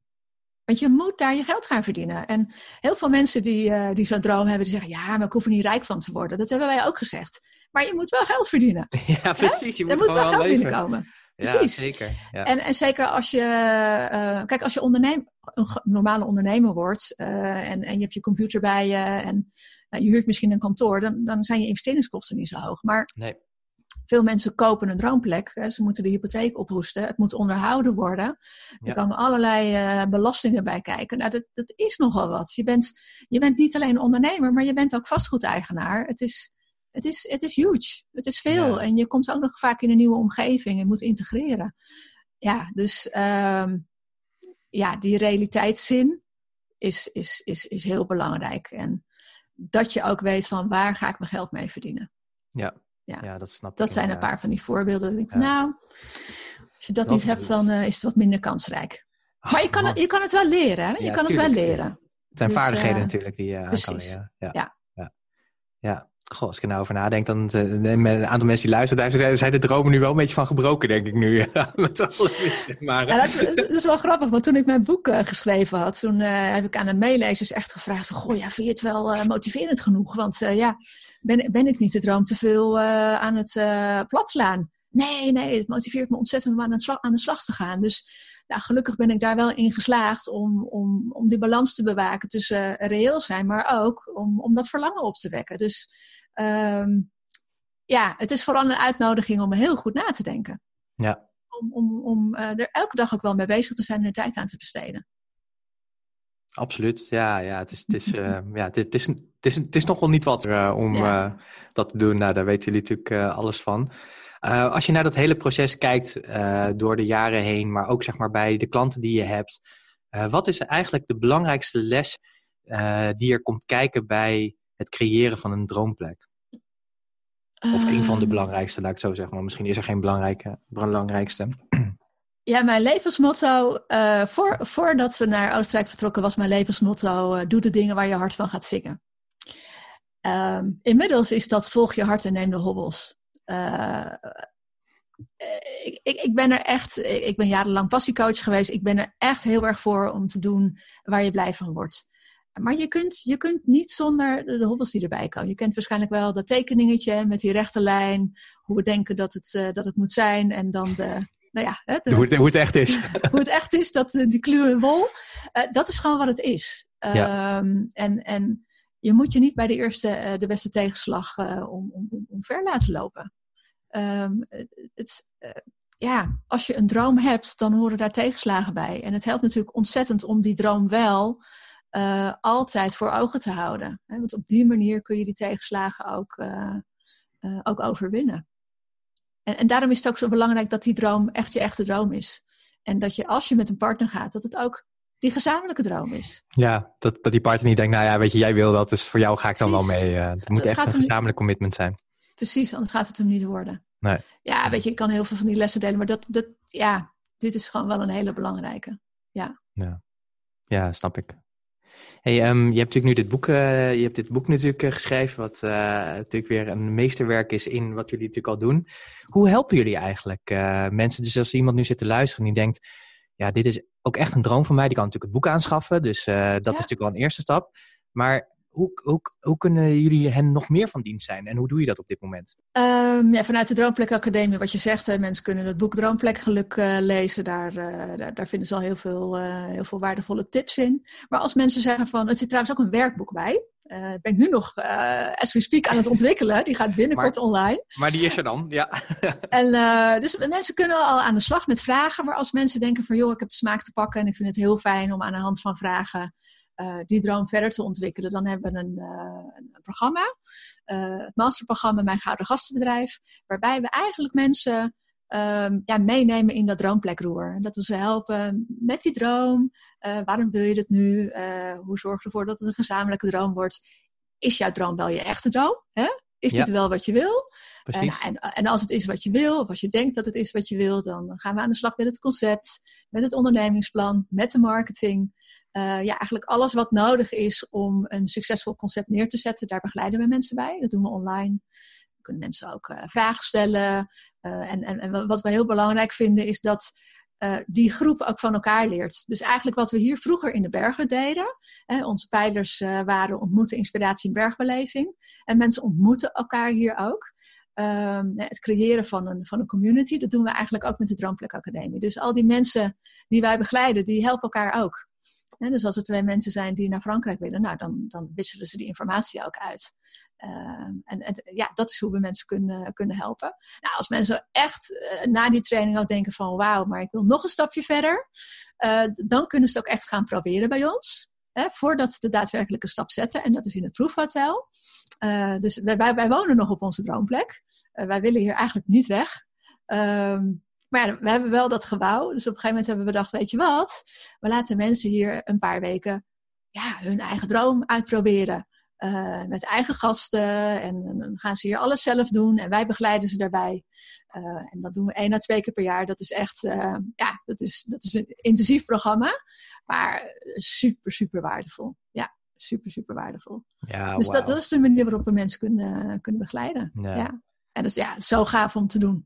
Want je moet daar je geld gaan verdienen. En heel veel mensen die, uh, die zo'n droom hebben, die zeggen: Ja, maar ik hoef er niet rijk van te worden. Dat hebben wij ook gezegd. Maar je moet wel geld verdienen.
Ja, precies. Je
moet
er
moet wel geld
leven.
binnenkomen. Precies.
Ja, zeker. Ja.
En, en zeker als je, uh, kijk, als je onderneem, een normale ondernemer wordt uh, en, en je hebt je computer bij je en je huurt misschien een kantoor, dan, dan zijn je investeringskosten niet zo hoog. Maar
nee.
Veel mensen kopen een droomplek. Hè, ze moeten de hypotheek ophoesten. Het moet onderhouden worden. Er
Ja.
komen allerlei belastingen bij kijken. Nou, dat, dat is nogal wat. Je bent, je bent niet alleen ondernemer, maar je bent ook vastgoedeigenaar. Het is, het is, het is huge. Het is veel.
Ja.
En je komt ook nog vaak in een nieuwe omgeving en moet integreren. Ja, dus um, ja, die realiteitszin is, is, is, is heel belangrijk. En dat je ook weet van waar ga ik mijn geld mee verdienen.
Ja,
ja.
ja dat snap
Dat
ik
zijn een paar van die voorbeelden. Ik denk. Nou, als je dat niet hebt, dan uh, is het wat minder kansrijk. Maar je kan,
man.
het, je kan het wel leren. Hè? Je kan het wel leren.
Het zijn
Dus,
vaardigheden
eh,
natuurlijk die je aan kan leren. Ja.
Ja.
ja. Goh, als ik er nou over nadenk, dan met een aantal mensen die luisteren, daar zijn- de dromen nu wel een beetje van gebroken, denk ik nu. Ja, met alle mensen. Maar,
Ja, dat, is, wel grappig, want toen ik mijn boek uh, geschreven had, toen uh, heb ik aan de meelezers echt gevraagd van, goh, ja, vind je het wel motiverend genoeg? Want ja, ben, ben ik niet de droom te veel aan het uh, plat slaan? Nee, nee, het motiveert me ontzettend om aan aan de slag te gaan. Dus nou, gelukkig ben ik daar wel in geslaagd om, om, om die balans te bewaken tussen uh, reëel zijn, maar ook om, om dat verlangen op te wekken. Dus um, ja, het is vooral een uitnodiging om heel goed na te denken.
ja.
Om, om, om uh, er elke dag ook wel mee bezig te zijn en er tijd aan te besteden.
Absoluut, ja, ja. Het is, het is, uh, ja, het, het, is, het, is, het is nogal niet wat uh, om
Ja.
dat te doen. Nou, daar weten jullie natuurlijk alles van. Uh, als je naar dat hele proces kijkt uh, door de jaren heen, maar ook zeg maar bij de klanten die je hebt, uh, wat is eigenlijk de belangrijkste les die er komt kijken bij het creëren van een droomplek? Of een van de belangrijkste, laat ik het zo zeggen. Maar misschien is er geen belangrijke, belangrijkste.
Ja, mijn levensmotto, voor, voordat we naar Oostenrijk vertrokken, was mijn levensmotto: doe de dingen waar je hart van gaat zingen. Um, inmiddels is dat volg je hart en neem de hobbels. Uh, ik, ik, ik, ben er echt, ik ben jarenlang passiecoach geweest. Ik ben er echt heel erg voor om te doen waar je blij van wordt. Maar je kunt, je kunt niet zonder de hobbels die erbij komen. Je kent waarschijnlijk wel dat tekeningetje met die rechte lijn. Hoe we denken dat het, uh, dat het moet zijn. En dan de, nou ja, hè, de,
hoe, het, hoe het echt is.
hoe het echt is, dat, die kluwe wol. Uh, dat is gewoon wat het is.
Ja.
Um, en, en je moet je niet bij de eerste, uh, de beste tegenslag uh, om, om, om laten lopen. Um, het, uh, ja, als je een droom hebt, dan horen daar tegenslagen bij. En het helpt natuurlijk ontzettend om die droom wel altijd voor ogen te houden. Hè? Want op die manier kun je die tegenslagen ook, ook overwinnen. En, en daarom is het ook zo belangrijk dat die droom echt je echte droom is. En dat je als je met een partner gaat, dat het ook die gezamenlijke droom is.
Ja, dat, dat die partner niet denkt, nou ja, weet je, jij wil dat, dus voor jou ga ik dan
Precies.
wel mee. Uh, het moet echt een gezamenlijk commitment zijn.
Precies, anders gaat het hem niet worden.
Nee.
Ja, weet je, ik kan heel veel van die lessen delen, maar dat, dat, ja, dit is gewoon wel een hele belangrijke.
Ja, snap ik. Hey, um, je hebt natuurlijk nu dit boek, uh, je hebt dit boek natuurlijk uh, geschreven, wat uh, natuurlijk weer een meesterwerk is in wat jullie natuurlijk al doen. Hoe helpen jullie eigenlijk mensen? Dus als iemand nu zit te luisteren en die denkt, ja, dit is ook echt een droom van mij, die kan natuurlijk het boek aanschaffen, dus uh, dat ja. is natuurlijk wel een eerste stap. Maar hoe, hoe, hoe kunnen jullie hen nog meer van dienst zijn en hoe doe je dat op dit moment?
Um, ja, vanuit de Droomplek Academie, wat je zegt, hè, mensen kunnen het boek Droomplek Geluk uh, lezen. Daar, uh, daar, daar, vinden ze al heel veel, heel veel waardevolle tips in. Maar als mensen zeggen van, het zit trouwens ook een werkboek bij. Uh, ben ik nu nog, uh, as we speak, aan het ontwikkelen. Die gaat binnenkort
maar,
online.
Maar die is er dan, ja.
en, uh, dus mensen kunnen al aan de slag met vragen. Maar als mensen denken van, joh, ik heb de smaak te pakken en ik vind het heel fijn om aan de hand van vragen die droom verder te ontwikkelen, dan hebben we een, een programma, het masterprogramma Mijn Gouden Gastenbedrijf, waarbij we eigenlijk mensen um, ja, meenemen in dat droomplekroer. En dat we ze helpen met die droom. Uh, waarom wil je dat nu? hoe zorg je ervoor dat het een gezamenlijke droom wordt? Is jouw droom wel je echte droom? Hè? Is dit wel wat je wil? En, en, en, als het is wat je wil, of als je denkt dat het is wat je wil, dan gaan we aan de slag met het concept, met het ondernemingsplan, met de marketing. Uh, ja, eigenlijk alles wat nodig is om een succesvol concept neer te zetten, daar begeleiden we mensen bij. Dat doen we online. Kunnen mensen ook uh, vragen stellen. Uh, en, en, en, wat we heel belangrijk vinden is dat die groep ook van elkaar leert. Dus eigenlijk wat we hier vroeger in de bergen deden. onze pijlers waren ontmoeten, inspiratie en bergbeleving. En mensen ontmoeten elkaar hier ook. Ehm, het creëren van een, van een community, dat doen we eigenlijk ook met de Droomplek Academie. Dus al die mensen die wij begeleiden, die helpen elkaar ook. Dus als er twee mensen zijn die naar Frankrijk willen, nou, dan, dan wisselen ze die informatie ook uit. Ehm, en, ja, dat is hoe we mensen kunnen, kunnen helpen. Nou, als mensen echt uh, na die training ook denken van wauw, maar ik wil nog een stapje verder, uh, dan kunnen ze het ook echt gaan proberen bij ons. Hè, voordat ze de daadwerkelijke stap zetten. En dat is in het proefhotel. Uh, dus wij, wij, wonen nog op onze droomplek. wij willen hier eigenlijk niet weg. Ehm, maar ja, we hebben wel dat gebouw. Dus op een gegeven moment hebben we bedacht, weet je wat? We laten mensen hier een paar weken ja, hun eigen droom uitproberen. Uh, met eigen gasten. En, dan gaan ze hier alles zelf doen. En wij begeleiden ze daarbij. Uh, en dat doen we één à twee keer per jaar. Dat is echt uh, ja, dat is, dat is een intensief programma. Maar super, super waardevol. Ja, super, super waardevol. Ja, dus wow. dat, dat is de manier waarop we mensen kunnen, kunnen begeleiden. Ja. ja. En dat is ja, zo gaaf om te doen.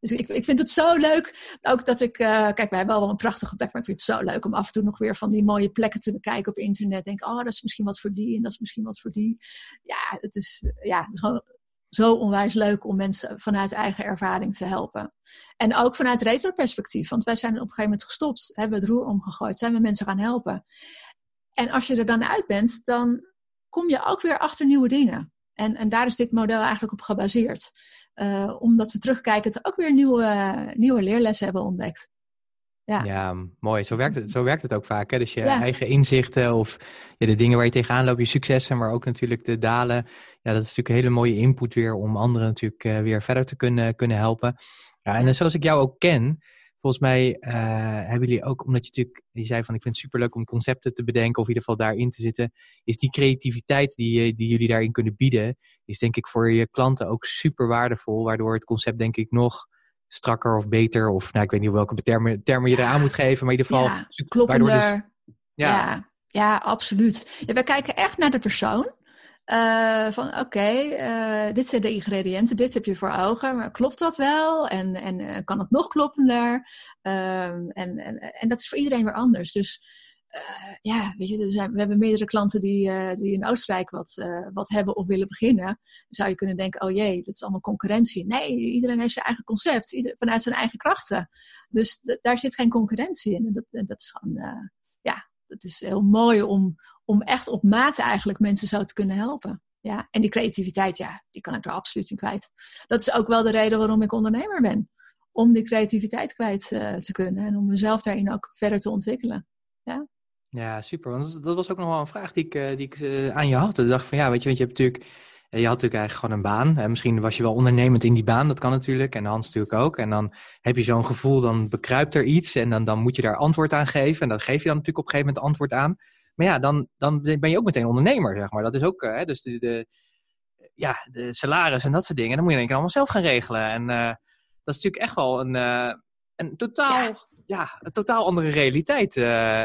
Dus ik, ik vind het zo leuk. Ook dat ik, uh, kijk, wij hebben wel een prachtige plek, maar ik vind het zo leuk om af en toe nog weer van die mooie plekken te bekijken op internet. Denk, oh, dat is misschien wat voor die en dat is misschien wat voor die. Ja, het is, ja, het is gewoon zo onwijs leuk om mensen vanuit eigen ervaring te helpen. En ook vanuit retro-perspectief, want wij zijn op een gegeven moment gestopt, hebben het roer omgegooid, zijn we mensen gaan helpen. En als je er dan uit bent, dan kom je ook weer achter nieuwe dingen. En, en daar is dit model eigenlijk op gebaseerd. Uh, omdat we terugkijken, ook weer nieuwe, nieuwe leerlessen hebben ontdekt.
Ja. ja, mooi. Zo werkt het, zo werkt het ook vaak. Hè? Dus je eigen inzichten of ja, de dingen waar je tegenaan loopt, je successen, maar ook natuurlijk de dalen. Ja, dat is natuurlijk een hele mooie input weer om anderen natuurlijk uh, weer verder te kunnen, kunnen helpen. Ja, en zoals ik jou ook ken, volgens mij uh, hebben jullie ook, omdat je natuurlijk, je zei van ik vind het superleuk om concepten te bedenken of in ieder geval daarin te zitten, is die creativiteit die, die jullie daarin kunnen bieden, is denk ik voor je klanten ook super waardevol, waardoor het concept denk ik nog strakker of beter, of nou, ik weet niet welke termen, termen je ja. eraan moet geven, maar in ieder geval...
Ja, kloppender. Dus, ja. ja. Ja, absoluut. Ja, we kijken echt naar de persoon. Uh, van oké, uh, dit zijn de ingrediënten, dit heb je voor ogen, maar klopt dat wel? En, en uh, kan het nog kloppender? en, en, en dat is voor iedereen weer anders. Dus ja, weet je, er zijn, we hebben meerdere klanten die, die in Oostenrijk wat, wat hebben of willen beginnen. Dan zou je kunnen denken, oh jee, dat is allemaal concurrentie. Nee, iedereen heeft zijn eigen concept, ieder, vanuit zijn eigen krachten. Dus daar zit geen concurrentie in. Dat, dat is gewoon, ja, dat is heel mooi om, om echt op maat eigenlijk mensen zo te kunnen helpen. Ja, en die creativiteit, ja, die kan ik er absoluut in kwijt. Dat is ook wel de reden waarom ik ondernemer ben. Om die creativiteit kwijt uh, te kunnen en om mezelf daarin ook verder te ontwikkelen. Ja,
ja super. Want dat was ook nog wel een vraag die ik, uh, die ik uh, aan je had. Ik dacht van ja, weet je, want je hebt natuurlijk, je had natuurlijk eigenlijk gewoon een baan. En misschien was je wel ondernemend in die baan, dat kan natuurlijk. En Hans natuurlijk ook. En dan heb je zo'n gevoel, dan bekruipt er iets en dan, dan moet je daar antwoord aan geven. En dat geef je dan natuurlijk op een gegeven moment antwoord aan. Maar ja, dan, dan ben je ook meteen ondernemer, zeg maar. Dat is ook, uh, dus de, de, ja, de salaris en dat soort dingen, dan moet je denk ik allemaal zelf gaan regelen. En uh, dat is natuurlijk echt wel een, uh, een totaal, ja. ja. een totaal andere realiteit.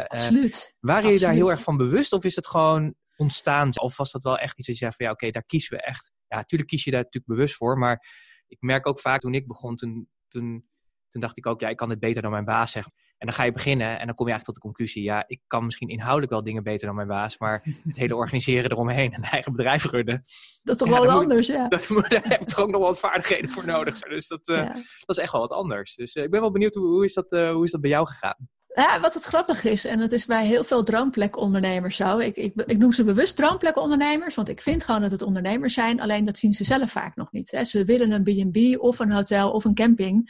Absoluut.
waren je daar heel erg van bewust of is het gewoon ontstaan? Of was dat wel echt iets dat je zei van ja, oké, daar kiezen we echt. Ja, natuurlijk kies je daar natuurlijk bewust voor, maar ik merk ook vaak toen ik begon, toen, toen, toen dacht ik ook, ja, ik kan dit beter dan mijn baas zeggen. En dan ga je beginnen en dan kom je eigenlijk tot de conclusie, ja, ik kan misschien inhoudelijk wel dingen beter dan mijn baas, maar het hele organiseren eromheen en een eigen bedrijf runnen.
Dat is toch wel anders, ja.
Dat, daar heb ik toch ook nog wat vaardigheden voor nodig. Dus dat, uh, dat is echt wel wat anders. Dus uh, ik ben wel benieuwd, hoe, hoe, is dat, uh, hoe is dat bij jou gegaan?
Ja, wat het grappig is, en het is bij heel veel droomplekondernemers zo. Ik, ik, ik noem ze bewust droomplekondernemers, want ik vind gewoon dat het ondernemers zijn. Alleen dat zien ze zelf vaak nog niet. Hè. Ze willen een B&B of een hotel of een camping.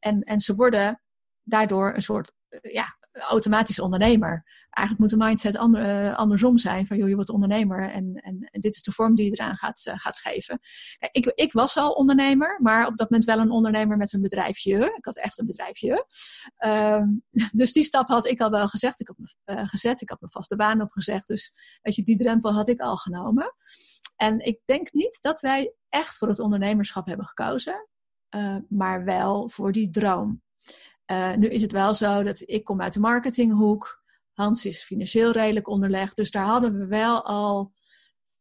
en, en ze worden daardoor een soort uh, ja, automatisch ondernemer. Eigenlijk moet de mindset ander, uh, andersom zijn. Van joh, je wordt ondernemer en, en, dit is de vorm die je eraan gaat, uh, gaat geven. Ik, ik was al ondernemer, maar op dat moment wel een ondernemer met een bedrijfje. Ik had echt een bedrijfje. Ehm, dus die stap had ik al wel gezegd. Ik had, gezet. Ik had mijn vaste baan opgezegd. Dus weet je, die drempel had ik al genomen. En ik denk niet dat wij echt voor het ondernemerschap hebben gekozen. maar wel voor die droom. Uh, nu is het wel zo dat ik kom uit de marketinghoek. Hans is financieel redelijk onderlegd. Dus daar hadden we wel al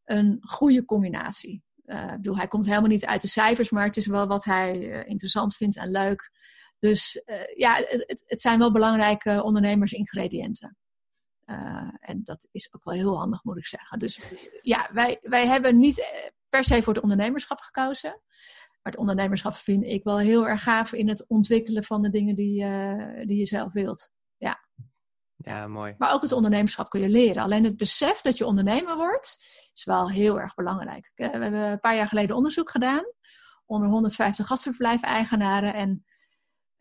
een goede combinatie. Uh, bedoel, hij komt helemaal niet uit de cijfers, maar het is wel wat hij uh, interessant vindt en leuk. Dus ja, het, het, zijn wel belangrijke ondernemersingrediënten. En dat is ook wel heel handig, moet ik zeggen. Dus ja, wij, wij hebben niet per se voor het ondernemerschap gekozen. Maar het ondernemerschap vind ik wel heel erg gaaf in het ontwikkelen van de dingen die, uh, die je zelf wilt. Ja.
Ja, mooi.
Maar ook het ondernemerschap kun je leren. Alleen het besef dat je ondernemer wordt, is wel heel erg belangrijk. We hebben een paar jaar geleden onderzoek gedaan onder 150 gastverblijf-eigenaren. En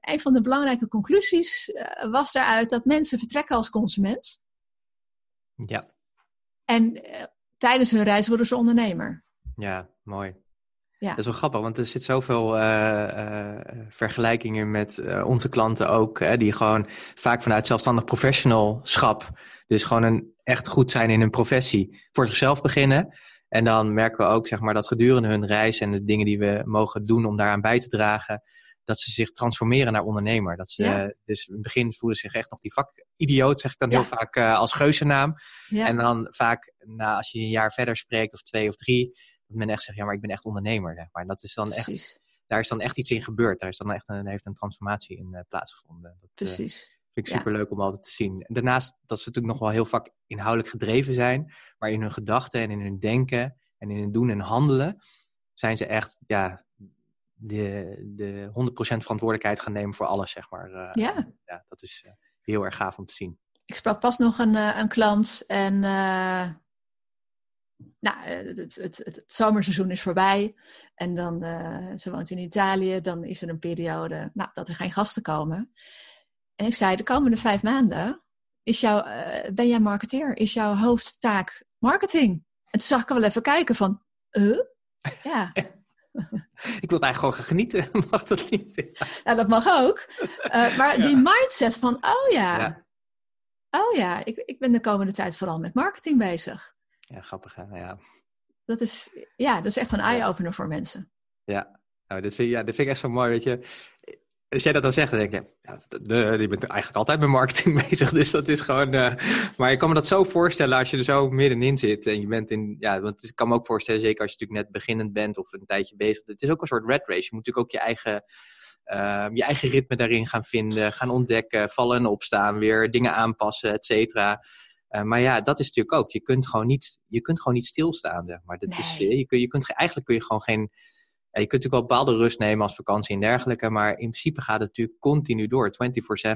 een van de belangrijke conclusies uh, was daaruit dat mensen vertrekken als consument.
Ja.
En uh, tijdens hun reis worden ze ondernemer.
Ja, mooi. Ja. Dat is wel grappig, want er zit zoveel uh, vergelijkingen met onze klanten ook, die gewoon vaak vanuit zelfstandig professionalschap, dus gewoon een, echt goed zijn in hun professie, voor zichzelf beginnen. En dan merken we ook zeg maar, dat gedurende hun reis en de dingen die we mogen doen om daaraan bij te dragen, dat ze zich transformeren naar ondernemer. Dat ze, Dus in het begin voelen ze zich echt nog die vakidioot, zeg ik dan heel vaak als geuzennaam. Ja. En dan vaak, nou, als je een jaar verder spreekt, of twee of drie, dat men echt zegt, ja, maar ik ben echt ondernemer. Zeg maar. En dat is dan echt, daar is dan echt iets in gebeurd. Daar is dan echt een, heeft een transformatie in uh, plaatsgevonden. Dat,
eh, Precies.
Vind ik super leuk om altijd te zien. Daarnaast dat ze natuurlijk nog wel heel vaak inhoudelijk gedreven zijn, maar in hun gedachten en in hun denken en in hun doen en handelen zijn ze echt ja, de, de 100% verantwoordelijkheid gaan nemen voor alles, zeg maar. Uh,
ja.
ja. Dat is uh, heel erg gaaf om te zien.
Ik sprak pas nog een, uh, een klant en nou, het, het, het, het, zomerseizoen is voorbij en dan, ze woont in Italië, dan is er een periode nou, dat er geen gasten komen. En ik zei, de komende vijf maanden is jouw, ben jij marketeer, is jouw hoofdtaak marketing. En toen zag ik wel even kijken van, uh? Ja.
ik wil eigenlijk gewoon gaan genieten. mag dat niet?
Ja, dat mag ook. Maar die mindset van, oh ja, ja. oh ja, ik, ik ben de komende tijd vooral met marketing bezig.
Ja, grappig hè? Ja.
Dat is, ja, dat is echt een eye-opener voor mensen.
Ja, nou, dit, vind, ja, dit vind ik echt zo mooi, weet je als jij dat dan zegt, dan denk je, ja, de, je bent eigenlijk altijd met marketing bezig. Dus dat is gewoon. Uh, maar ik kan me dat zo voorstellen als je er zo middenin zit. En je bent in. Ja, want ik kan me ook voorstellen, zeker als je natuurlijk net beginnend bent of een tijdje bezig. Het is ook een soort red race. Je moet natuurlijk ook je eigen. Uh, je eigen ritme daarin gaan vinden, gaan ontdekken, vallen en opstaan, weer dingen aanpassen, et cetera. Uh, maar ja, dat is natuurlijk ook. Je kunt gewoon niet, je kunt gewoon niet stilstaan. Zeg maar dat nee. is, je, kun, je kunt, eigenlijk kun je gewoon geen ja, je kunt natuurlijk wel bepaalde rust nemen als vakantie en dergelijke, maar in principe gaat het natuurlijk continu door, 24-7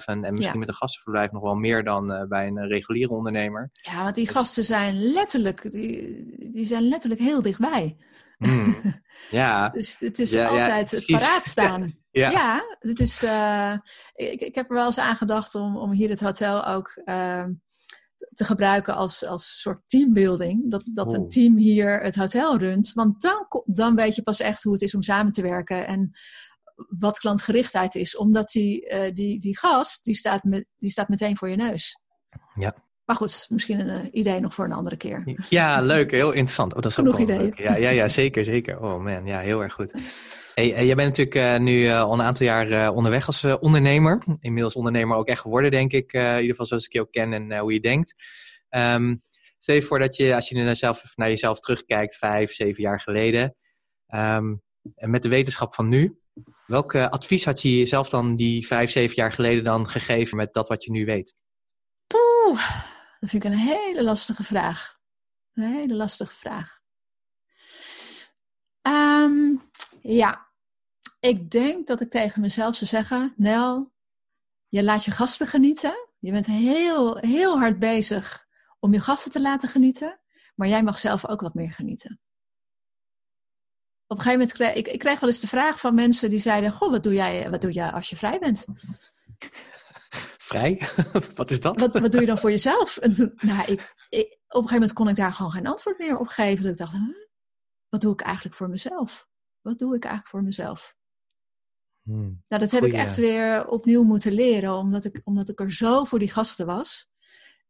en misschien met een gastenverblijf nog wel meer dan uh, bij een reguliere ondernemer.
Ja, want die dus gasten zijn letterlijk, die, die zijn letterlijk heel dichtbij.
Mm, ja.
dus het is ja, altijd het paraat staan. Ja, ja het is, uh, ik, ik heb er wel eens aan gedacht om, om hier het hotel ook uh, te gebruiken als, als soort teambuilding. Dat, dat een team hier het hotel runt. Want dan, dan weet je pas echt hoe het is om samen te werken. En wat klantgerichtheid is. Omdat die, uh, die, die gast, die staat, met, die staat meteen voor je neus.
Ja.
Maar goed, misschien een uh, idee nog voor een andere keer.
Ja, leuk. Heel interessant. Oh, dat is
Genoeg
ook
ideeën.
Ja, ja, ja, zeker, zeker. Oh man, ja, heel erg goed. Hey, jij bent natuurlijk uh, nu al een aantal jaar onderweg als ondernemer. Inmiddels ondernemer ook echt geworden, denk ik. in ieder geval zoals ik je ook ken en hoe je denkt. Um, stel je voor dat je, als je naar jezelf, naar jezelf terugkijkt, vijf, zeven jaar geleden. Um, en met de wetenschap van nu, welk advies had je jezelf dan die vijf, zeven jaar geleden dan gegeven met dat wat je nu weet?
Poeh, dat vind ik een hele lastige vraag. Een hele lastige vraag. Um, ja, ik denk dat ik tegen mezelf zou zeggen: Nel, je laat je gasten genieten. Je bent heel, heel hard bezig om je gasten te laten genieten, maar jij mag zelf ook wat meer genieten. Op een gegeven moment kreeg ik, ik kreeg wel eens de vraag van mensen die zeiden: Goh, wat doe jij, wat doe jij als je vrij bent?
Vrij? wat is dat?
Wat, wat doe je dan voor jezelf? En toen, nou, ik, ik, op een gegeven moment kon ik daar gewoon geen antwoord meer op geven. Dat ik dacht: wat doe ik eigenlijk voor mezelf? Wat doe ik eigenlijk voor mezelf? Hmm. Nou, dat heb ik echt weer opnieuw moeten leren, omdat ik, omdat ik er zo voor die gasten was.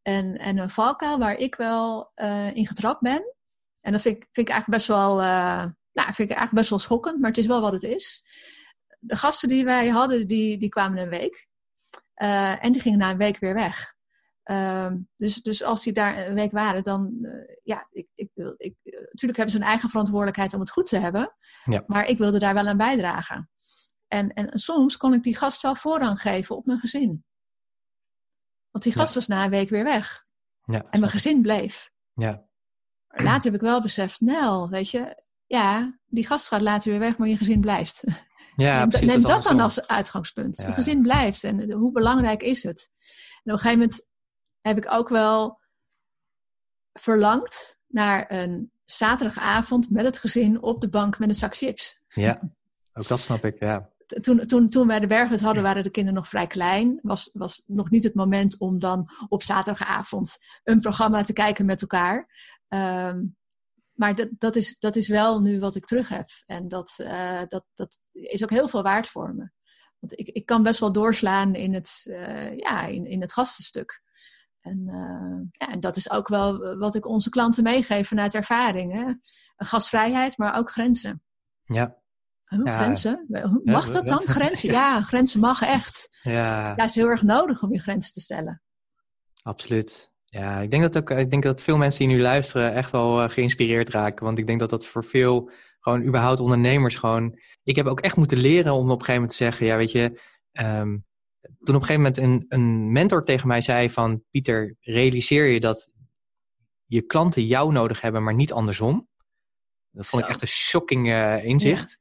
En, en een valkuil waar ik wel uh, in getrapt ben. En dat vind ik, vind ik eigenlijk best wel, uh, nou, vind ik eigenlijk best wel schokkend, maar het is wel wat het is. De gasten die wij hadden, die, die kwamen een week. Uh, en die gingen na een week weer weg. Uh, dus, dus als die daar een week waren, dan, uh, ja, ik, ik, ik, natuurlijk hebben ze een eigen verantwoordelijkheid om het goed te hebben.
Ja.
Maar ik wilde daar wel aan bijdragen. En, en soms kon ik die gast wel voorrang geven op mijn gezin. Want die gast was na een week weer weg.
Ja,
en mijn gezin bleef.
Ja.
Later heb ik wel beseft, Nel, weet je, ja, die gast gaat later weer weg, maar je gezin blijft.
Ja,
neem
precies,
neem
dat
dat dan als uitgangspunt.
Ja.
Je gezin blijft en hoe belangrijk is het? En op een gegeven moment heb ik ook wel verlangd naar een zaterdagavond met het gezin op de bank met een zak chips.
Ja, ook dat snap ik, ja.
Toen, toen, toen wij de berghut hadden, waren de kinderen nog vrij klein. Was, was nog niet het moment om dan op zaterdagavond een programma te kijken met elkaar. Ehm, maar dat, dat, is, dat is wel nu wat ik terug heb. En dat, eh, dat, dat is ook heel veel waard voor me. Want ik, ik kan best wel doorslaan in het, eh, ja, in, in het gastenstuk. En, eh, ja, en dat is ook wel wat ik onze klanten meegeef vanuit ervaring. Hè? Gastvrijheid, maar ook grenzen.
Ja,
Huh,
Ja.
Grenzen? Mag
Ja,
dat dan? Grenzen? Ja, grenzen mag echt.
ja,
Ja, het is heel erg nodig om je grenzen te stellen.
absoluut. Ja, ik denk dat ook, ik denk dat veel mensen die nu luisteren echt wel eh, geïnspireerd raken. Want ik denk dat dat voor veel, gewoon überhaupt ondernemers gewoon... Ik heb ook echt moeten leren om op een gegeven moment te zeggen, ja weet je... ehm, toen op een gegeven moment een, een mentor tegen mij zei van... Pieter, realiseer je dat je klanten jou nodig hebben, maar niet andersom? Dat vond ik echt een shocking eh, inzicht.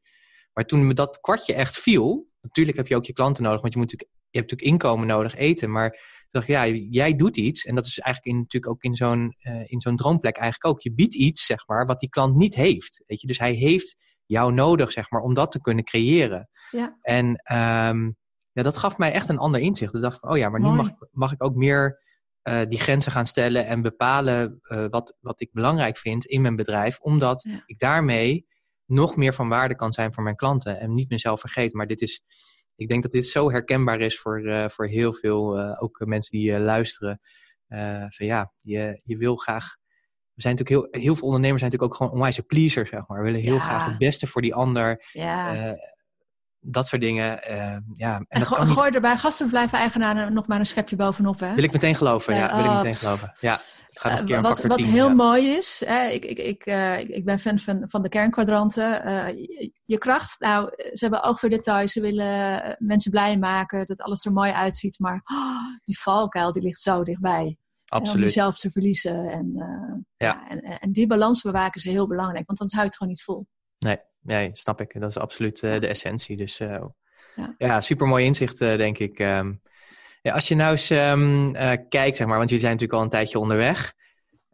Maar toen me dat kwartje echt viel... Natuurlijk heb je ook je klanten nodig, want je, moet natuurlijk, je hebt natuurlijk inkomen nodig, eten. Maar toen dacht ik, ja, jij doet iets. En dat is eigenlijk in, natuurlijk ook in zo'n, eh, in zo'n droomplek eigenlijk ook. Je biedt iets, zeg maar, wat die klant niet heeft. Weet je? Dus hij heeft jou nodig, zeg maar, om dat te kunnen creëren.
Ja.
En ehm, ja, dat gaf mij echt een ander inzicht. Ik dacht van, oh ja, maar nu mag, mag ik ook meer eh, die grenzen gaan stellen en bepalen eh, wat, wat ik belangrijk vind in mijn bedrijf. Omdat
Ja.
ik daarmee nog meer van waarde kan zijn voor mijn klanten. En niet mezelf vergeet. Maar dit is, ik denk dat dit zo herkenbaar is voor, eh, voor heel veel, eh, ook mensen die eh, luisteren. Van ja, je, je wil graag. We zijn natuurlijk heel, heel veel ondernemers zijn natuurlijk ook gewoon onwijs pleasers, zeg maar. We willen heel
Ja.
graag het beste voor die ander.
Ja.
Dat soort dingen. eh, ja, en,
en
dat
go-
kan niet,
gooi er bij gastenverblijf-eigenaren nog maar een schepje bovenop. Hè?
wil ik meteen geloven. Ja,
Ja,
wil ik meteen geloven. Ja, het gaat nog een keer
Eh,
een
wat wat
10,
heel
ja.
mooi is, hè, ik, ik, ik, eh, ik, ik ben fan van, van de kernkwadranten. Eh, je, je kracht, nou, ze hebben oog voor details. Ze willen mensen blij maken, dat alles er mooi uitziet. Maar oh, die valkuil, die ligt zo dichtbij. En om
Absoluut.
jezelf te verliezen. En,
Ja.
ja, en, en die balans bewaken is heel belangrijk, want anders hou je het gewoon niet vol.
Nee, nee, snap ik. Dat is absoluut eh, de essentie. Dus eh,
Ja.
ja. super mooi inzicht, eh, denk ik. Ehm, ja, als je nou eens ehm, eh, kijkt, zeg maar, want jullie zijn natuurlijk al een tijdje onderweg.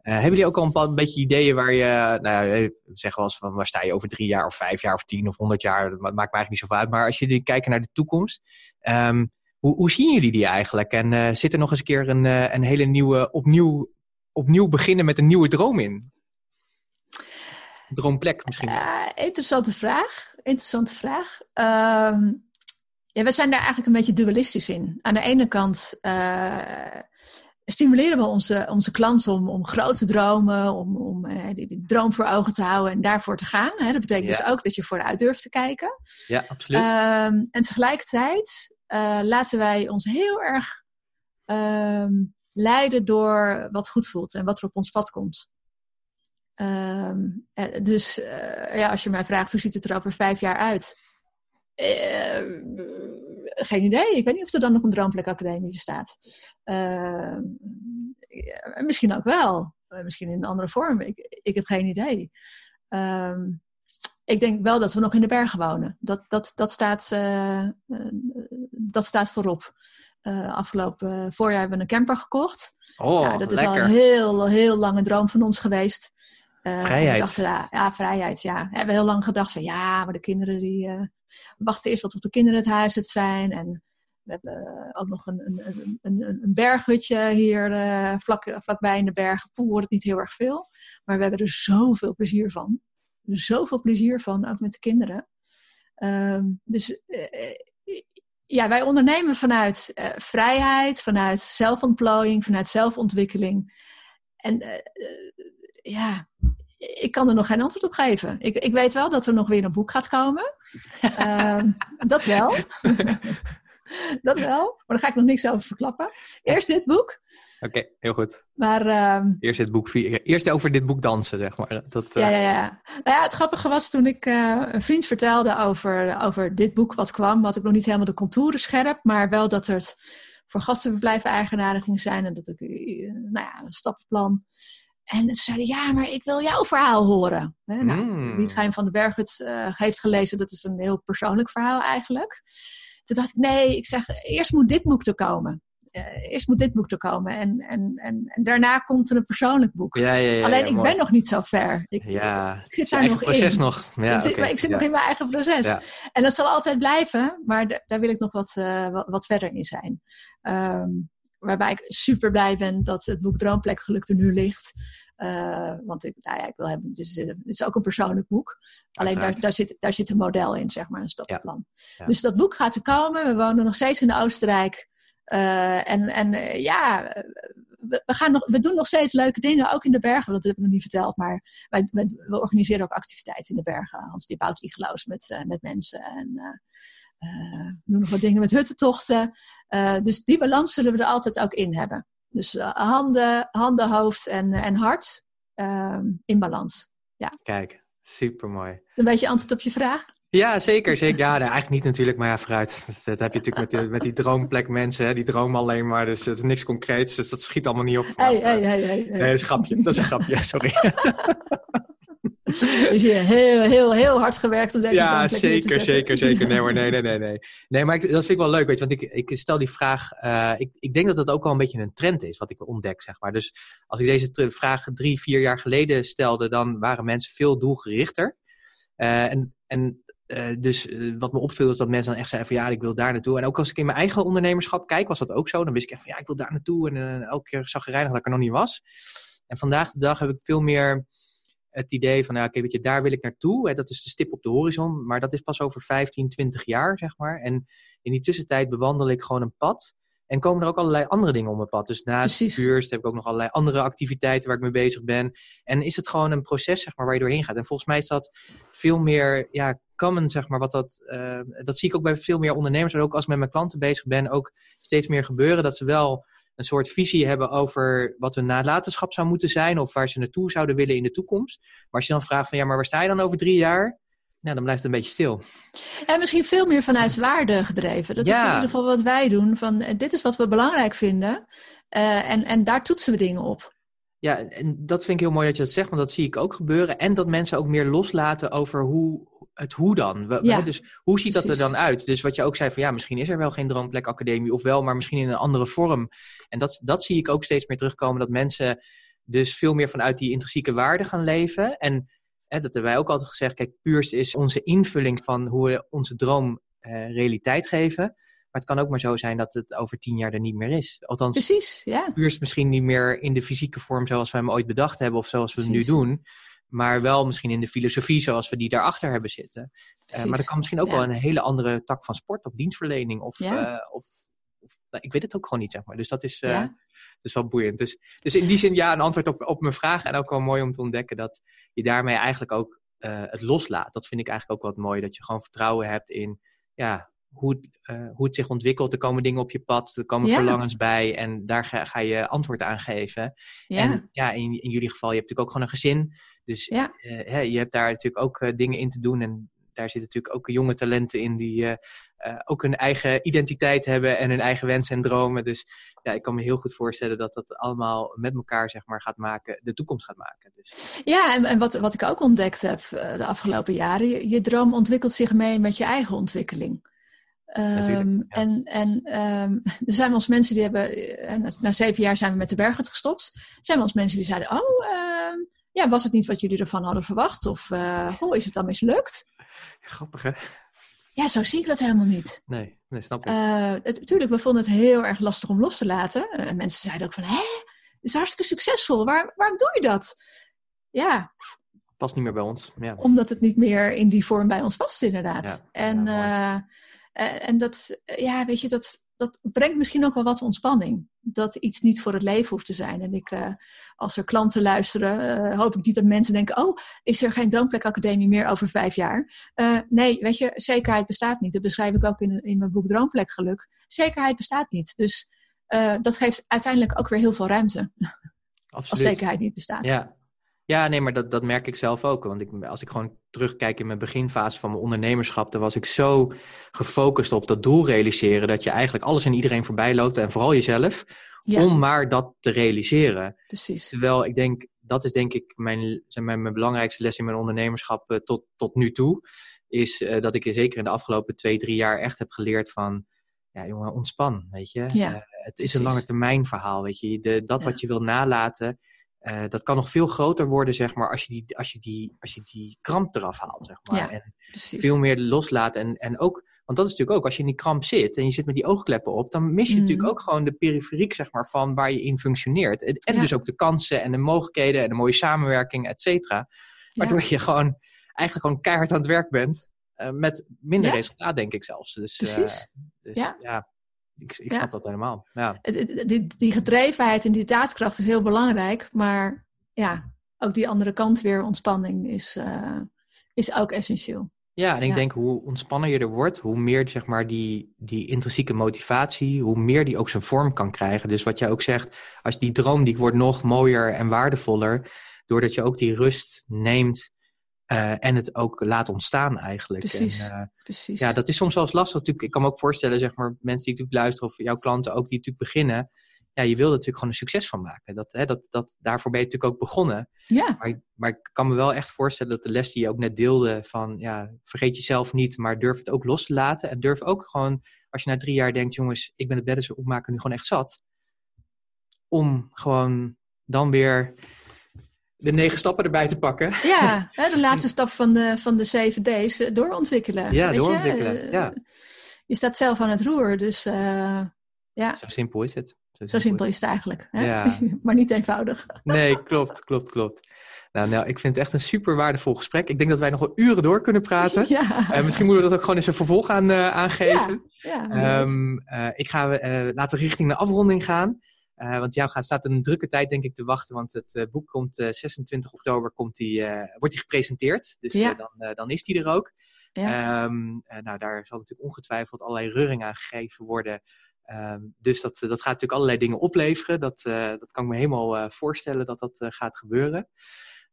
Hebben jullie ook al een paar beetje ideeën waar je, nou, zeg wel eens van waar sta je over drie jaar of vijf jaar of tien of honderd jaar? Dat ma- maakt me eigenlijk niet zoveel uit. Maar als jullie kijken naar de toekomst, ehm, hoe, hoe zien jullie die eigenlijk? En zit er nog eens een keer een, een hele nieuwe, opnieuw, opnieuw beginnen met een nieuwe droom in? Droomplek misschien?
Ja, interessante vraag. Interessante vraag. Ehm, ja, we zijn daar eigenlijk een beetje dualistisch in. Aan de ene kant eh, stimuleren we onze, onze klanten om, om groot te dromen, om, om eh, die, die droom voor ogen te houden en daarvoor te gaan. Hè. Dat betekent
Ja.
dus ook dat je vooruit durft te kijken.
Ja, absoluut.
Ehm, en tegelijkertijd laten wij ons heel erg ehm, leiden door wat goed voelt en wat er op ons pad komt. Ehm, eh, dus eh, ja, als je mij vraagt hoe ziet het er over vijf jaar uit? Eh, geen idee. Ik weet niet of er dan nog een Droomplekacademie bestaat. Ehm, ja, misschien ook wel. Eh, misschien in een andere vorm. Ik, ik heb geen idee. Ehm, ik denk wel dat we nog in de bergen wonen. Dat, dat, dat, staat, dat staat voorop. Afgelopen voorjaar hebben we een camper gekocht.
oh,
ja, dat is
lekker.
al een heel, heel lange droom van ons geweest. Eh,
Vrijheid.
Dachten, ja, ja, vrijheid, ja. We hebben heel lang gedacht van, ja, maar de kinderen die eh, wachten eerst wat tot de kinderen het huis het zijn. En we hebben ook nog een, een, een, een, berghutje hier eh, vlak, vlakbij in de bergen. Poel wordt het niet heel erg veel. Maar we hebben er zoveel plezier van. Er zoveel plezier van, ook met de kinderen. Ehm, dus ja, wij ondernemen vanuit vrijheid, vanuit zelfontplooiing, vanuit zelfontwikkeling. En ja, ik kan er nog geen antwoord op geven. Ik, ik weet wel dat er nog weer een boek gaat komen. Ehm, dat wel. dat wel. Maar daar ga ik nog niks over verklappen. Eerst dit boek.
Oké, heel goed.
Maar, uh,
eerst, dit boek, eerst over dit boek dansen, zeg maar. Dat,
uh... ja, ja, ja. Nou ja, het grappige was toen ik uh, een vriend vertelde over, over dit boek wat kwam, had ik nog niet helemaal de contouren scherp, maar wel dat het voor gastenverblijven eigenaren ging zijn en dat ik, nou ja, een stappenplan. En ze zeiden, ja, maar ik wil jouw verhaal horen. Hè? Nou, mm. Wie Geheim van de Berg het heeft gelezen, dat is een heel persoonlijk verhaal eigenlijk. Toen dacht ik, nee, ik zeg, eerst moet dit boek er komen. Uh, eerst moet dit boek er komen. En, en, en, en daarna komt er een persoonlijk boek.
Ja, ja, ja,
Alleen ik ben nog niet zo ver. Ik,
ja,
ik zit daar nog
proces
in.
nog.
Ja, ik zit, okay. ik zit nog in mijn eigen proces. En dat zal altijd blijven, maar daar wil ik nog wat, uh, wat, wat, verder in zijn. Um, waarbij ik super blij ben dat het boek Droomplek Geluk er nu ligt. Uh, want ik, nou ja, ik wil hebben, het is, het is ook een persoonlijk boek. Alleen daar, daar, zit, daar zit een model in, zeg maar, een stappenplan. Ja. Ja. Dus dat boek gaat er komen. We wonen nog steeds in Oostenrijk. Uh, en en uh, ja, we, we, gaan nog, we doen nog steeds leuke dingen, ook in de bergen. Dat heb ik nog niet verteld, maar wij, wij, we organiseren ook activiteiten in de bergen. Hans die bouwt igloos met, met mensen. En uh, we doen nog wat dingen met huttentochten. Uh, dus die balans zullen we er altijd ook in hebben. Dus uh, handen, handen, hoofd en, en hart in balans. Ja.
Kijk, super mooi.
Een beetje antwoord op je vraag?
Ja, zeker. zeker. Ja, nou, eigenlijk niet natuurlijk, maar ja, vooruit. Dat heb je natuurlijk met die, met die droomplek mensen, hè, die dromen alleen maar. Dus dat is niks concreets, dus dat schiet allemaal niet op.
Hey, hey, hey, hey,
Nee, dat is een grapje. Dat is een grapje, sorry.
Dus je hebt heel, heel, heel hard gewerkt om deze
Ja, zeker, zeker, zeker. Nee, maar nee, nee, nee, nee. Nee, maar ik, dat vind ik wel leuk, weet je, want ik, ik stel die vraag. Uh, ik, ik denk dat dat ook wel een beetje een trend is, wat ik ontdek, zeg maar. Dus als ik deze vraag drie, vier jaar geleden stelde, dan waren mensen veel doelgerichter. Uh, en, en uh, dus wat me opviel is dat mensen dan echt zeiden van ja, ik wil daar naartoe. En ook als ik in mijn eigen ondernemerschap kijk, was dat ook zo. Dan wist ik echt van ja, ik wil daar naartoe. En elke keer zag ik dat ik er nog niet was. En vandaag de dag heb ik veel meer het idee van, nou, oké, weet je, daar wil ik naartoe. Hè, dat is de stip op de horizon, maar dat is pas over 15, 20 jaar, zeg maar. En in die tussentijd bewandel ik gewoon een pad. En komen er ook allerlei andere dingen op mijn pad. Dus naast Puurst heb ik ook nog allerlei andere activiteiten waar ik mee bezig ben. En is het gewoon een proces, zeg maar, waar je doorheen gaat. En volgens mij is dat veel meer, ja, common, zeg maar, wat dat, uh, dat zie ik ook bij veel meer ondernemers. En ook als ik met mijn klanten bezig ben, ook steeds meer gebeuren. Dat ze wel een soort visie hebben over wat hun nalatenschap zou moeten zijn of waar ze naartoe zouden willen in de toekomst. Maar als je dan vraagt van ja, maar waar sta je dan over drie jaar? Nou, dan blijft het een beetje stil.
En misschien veel meer vanuit waarde gedreven. Dat ja. is in ieder geval wat wij doen. Van, dit is wat we belangrijk vinden. Uh, en, en daar toetsen we dingen op.
Ja, en dat vind ik heel mooi dat je dat zegt, want dat zie ik ook gebeuren. En dat mensen ook meer loslaten over hoe, het hoe dan. We, ja, dus hoe ziet precies. dat er dan uit? Dus wat je ook zei van ja, misschien is er wel geen Droomplek Academie of wel, maar misschien in een andere vorm. En dat, dat zie ik ook steeds meer terugkomen, dat mensen dus veel meer vanuit die intrinsieke waarde gaan leven. En hè, dat hebben wij ook altijd gezegd, kijk, puurst is onze invulling van hoe we onze droom uh, realiteit geven. Maar het kan ook maar zo zijn dat het over tien jaar er niet meer is. Althans,
Precies, ja.
puurst misschien niet meer in de fysieke vorm zoals we hem ooit bedacht hebben of zoals we het nu doen maar wel misschien in de filosofie zoals we die daarachter hebben zitten. Uh, maar er kan misschien ook ja. wel een hele andere tak van sport of dienstverlening of, ja. uh, of, of nou, ik weet het ook gewoon niet, zeg maar. Dus dat is, uh, ja. dat is wel boeiend. Dus, dus in die zin ja, een antwoord op, op mijn vraag en ook wel mooi om te ontdekken dat je daarmee eigenlijk ook het loslaat. Dat vind ik eigenlijk ook wat mooi, dat je gewoon vertrouwen hebt in ja, hoe, uh, hoe het zich ontwikkelt. Er komen dingen op je pad, er komen ja. verlangens bij en daar ga, ga, je antwoord aan geven.
Ja.
En ja, in, in jullie geval, je hebt natuurlijk ook gewoon een gezin. Dus
ja.
uh, je hebt daar natuurlijk ook uh, dingen in te doen en daar zitten natuurlijk ook jonge talenten in die ook hun eigen identiteit hebben en hun eigen wensen en dromen. Dus ja, ik kan me heel goed voorstellen dat dat allemaal met elkaar zeg maar gaat maken, de toekomst gaat maken. Dus.
Ja, en, en wat, wat ik ook ontdekt heb de afgelopen jaren, je, je droom ontwikkelt zich mee met je eigen ontwikkeling. Um, ja. En, en um, er zijn wel eens mensen die hebben, na, na, zeven jaar zijn we met de bergen gestopt. Er zijn wel eens mensen die zeiden, oh, uh, ja, was het niet wat jullie ervan hadden verwacht? Of, uh, oh, is het dan mislukt?
Grappig, hè?
Ja, zo zie ik dat helemaal niet.
Nee, nee snap ik.
Natuurlijk, we vonden het heel erg lastig om los te laten. En mensen zeiden ook van, hè, het is hartstikke succesvol. Waar, waarom doe je dat? Ja,
past niet meer bij ons. Ja.
Omdat het niet meer in die vorm bij ons past, inderdaad. Ja, en ja, uh, en dat, ja, weet je, dat, dat brengt misschien ook wel wat ontspanning. Dat iets niet voor het leven hoeft te zijn. En ik, uh, als er klanten luisteren, uh, hoop ik niet dat mensen denken: Oh, is er geen Droomplek meer over vijf jaar? Uh, nee, weet je, zekerheid bestaat niet. Dat beschrijf ik ook in, in mijn boek Droomplek Geluk. Zekerheid bestaat niet. Dus dat geeft uiteindelijk ook weer heel veel ruimte. Absoluut. Als zekerheid niet bestaat.
Ja, ja, nee, maar dat, dat merk ik zelf ook. Want ik, als ik gewoon terugkijk in mijn beginfase van mijn ondernemerschap, dan was ik zo gefocust op dat doel realiseren, dat je eigenlijk alles en iedereen voorbij loopt en vooral jezelf, om maar dat te realiseren.
Precies.
Terwijl ik denk, dat is denk ik mijn, mijn, mijn belangrijkste les in mijn ondernemerschap uh, tot, tot nu toe, is uh, dat ik zeker in de afgelopen twee, drie jaar echt heb geleerd van, ja jongen, ontspan, weet je.
Ja, uh,
het is een lange termijn verhaal, weet je. De, dat ja. wat je wil nalaten, uh, dat kan nog veel groter worden, zeg maar, als je die, als je die, als je die kramp eraf haalt, zeg maar.
Ja,
en
precies.
veel meer loslaten. En, en ook, want dat is natuurlijk ook, als je in die kramp zit en je zit met die oogkleppen op, dan mis je
Mhm.
natuurlijk ook gewoon de periferiek, zeg maar, van waar je in functioneert. En, en
Ja.
dus ook de kansen en de mogelijkheden en de mooie samenwerking, et cetera. Waardoor je gewoon eigenlijk gewoon keihard aan het werk bent. eh, met minder resultaat, denk ik zelfs. Dus, eh,
Precies.
dus
Ja.
Ik, ik
Ja.
snap dat helemaal. Ja.
Die, die gedrevenheid en die daadkracht is heel belangrijk. Maar ja, ook die andere kant weer, ontspanning, is, eh, is ook essentieel.
Ja, en ik
Ja.
denk hoe ontspanner je er wordt, hoe meer zeg maar, die, die intrinsieke motivatie, hoe meer die ook zijn vorm kan krijgen. Dus wat jij ook zegt, als die droom die wordt nog mooier en waardevoller, doordat je ook die rust neemt eh, en het ook laat ontstaan eigenlijk.
Precies.
En, eh,
Precies.
ja, dat is soms wel eens lastig. Natuurlijk, ik kan me ook voorstellen, zeg maar, mensen die natuurlijk luisteren of jouw klanten ook die natuurlijk beginnen. Ja, je wil er natuurlijk gewoon een succes van maken. Dat, hè, dat, dat, daarvoor ben je natuurlijk ook begonnen.
ja,
Maar, maar ik kan me wel echt voorstellen dat de les die je ook net deelde van ja, vergeet jezelf niet, maar durf het ook los te laten. En durf ook gewoon, als je na drie jaar denkt, jongens, ik ben het bedden opmaken nu gewoon echt zat. Om gewoon dan weer de negen stappen erbij te pakken.
ja hè, de laatste stap van de, van de 7 D's eh, doorontwikkelen.
Ja,
weet je?
doorontwikkelen,
Eh,
ja.
Je staat zelf aan het roer, dus eh, ja,
Zo simpel is het.
zo simpel is het eigenlijk. Hè?
Ja.
maar niet eenvoudig.
Nee, klopt, klopt, klopt. Nou, nou, ik vind het echt een super waardevol gesprek. Ik denk dat wij nog wel uren door kunnen praten.
ja.
Eh, misschien moeten we dat ook gewoon eens een vervolg aan, eh, aangeven.
ja.
Ehm, eh, ik ga, eh, laten we richting de afronding gaan. Eh, want jou gaat, staat een drukke tijd denk ik te wachten. Want het eh, boek komt eh, 26 oktober komt die, eh, wordt die gepresenteerd. Dus
Ja.
eh, dan, eh, dan is die er ook.
ja.
Ehm, eh, nou, daar zal natuurlijk ongetwijfeld allerlei reuring aan gegeven worden. Ehm, dus dat, dat gaat natuurlijk allerlei dingen opleveren. Dat, eh, dat kan ik me helemaal eh, voorstellen dat dat eh, gaat gebeuren.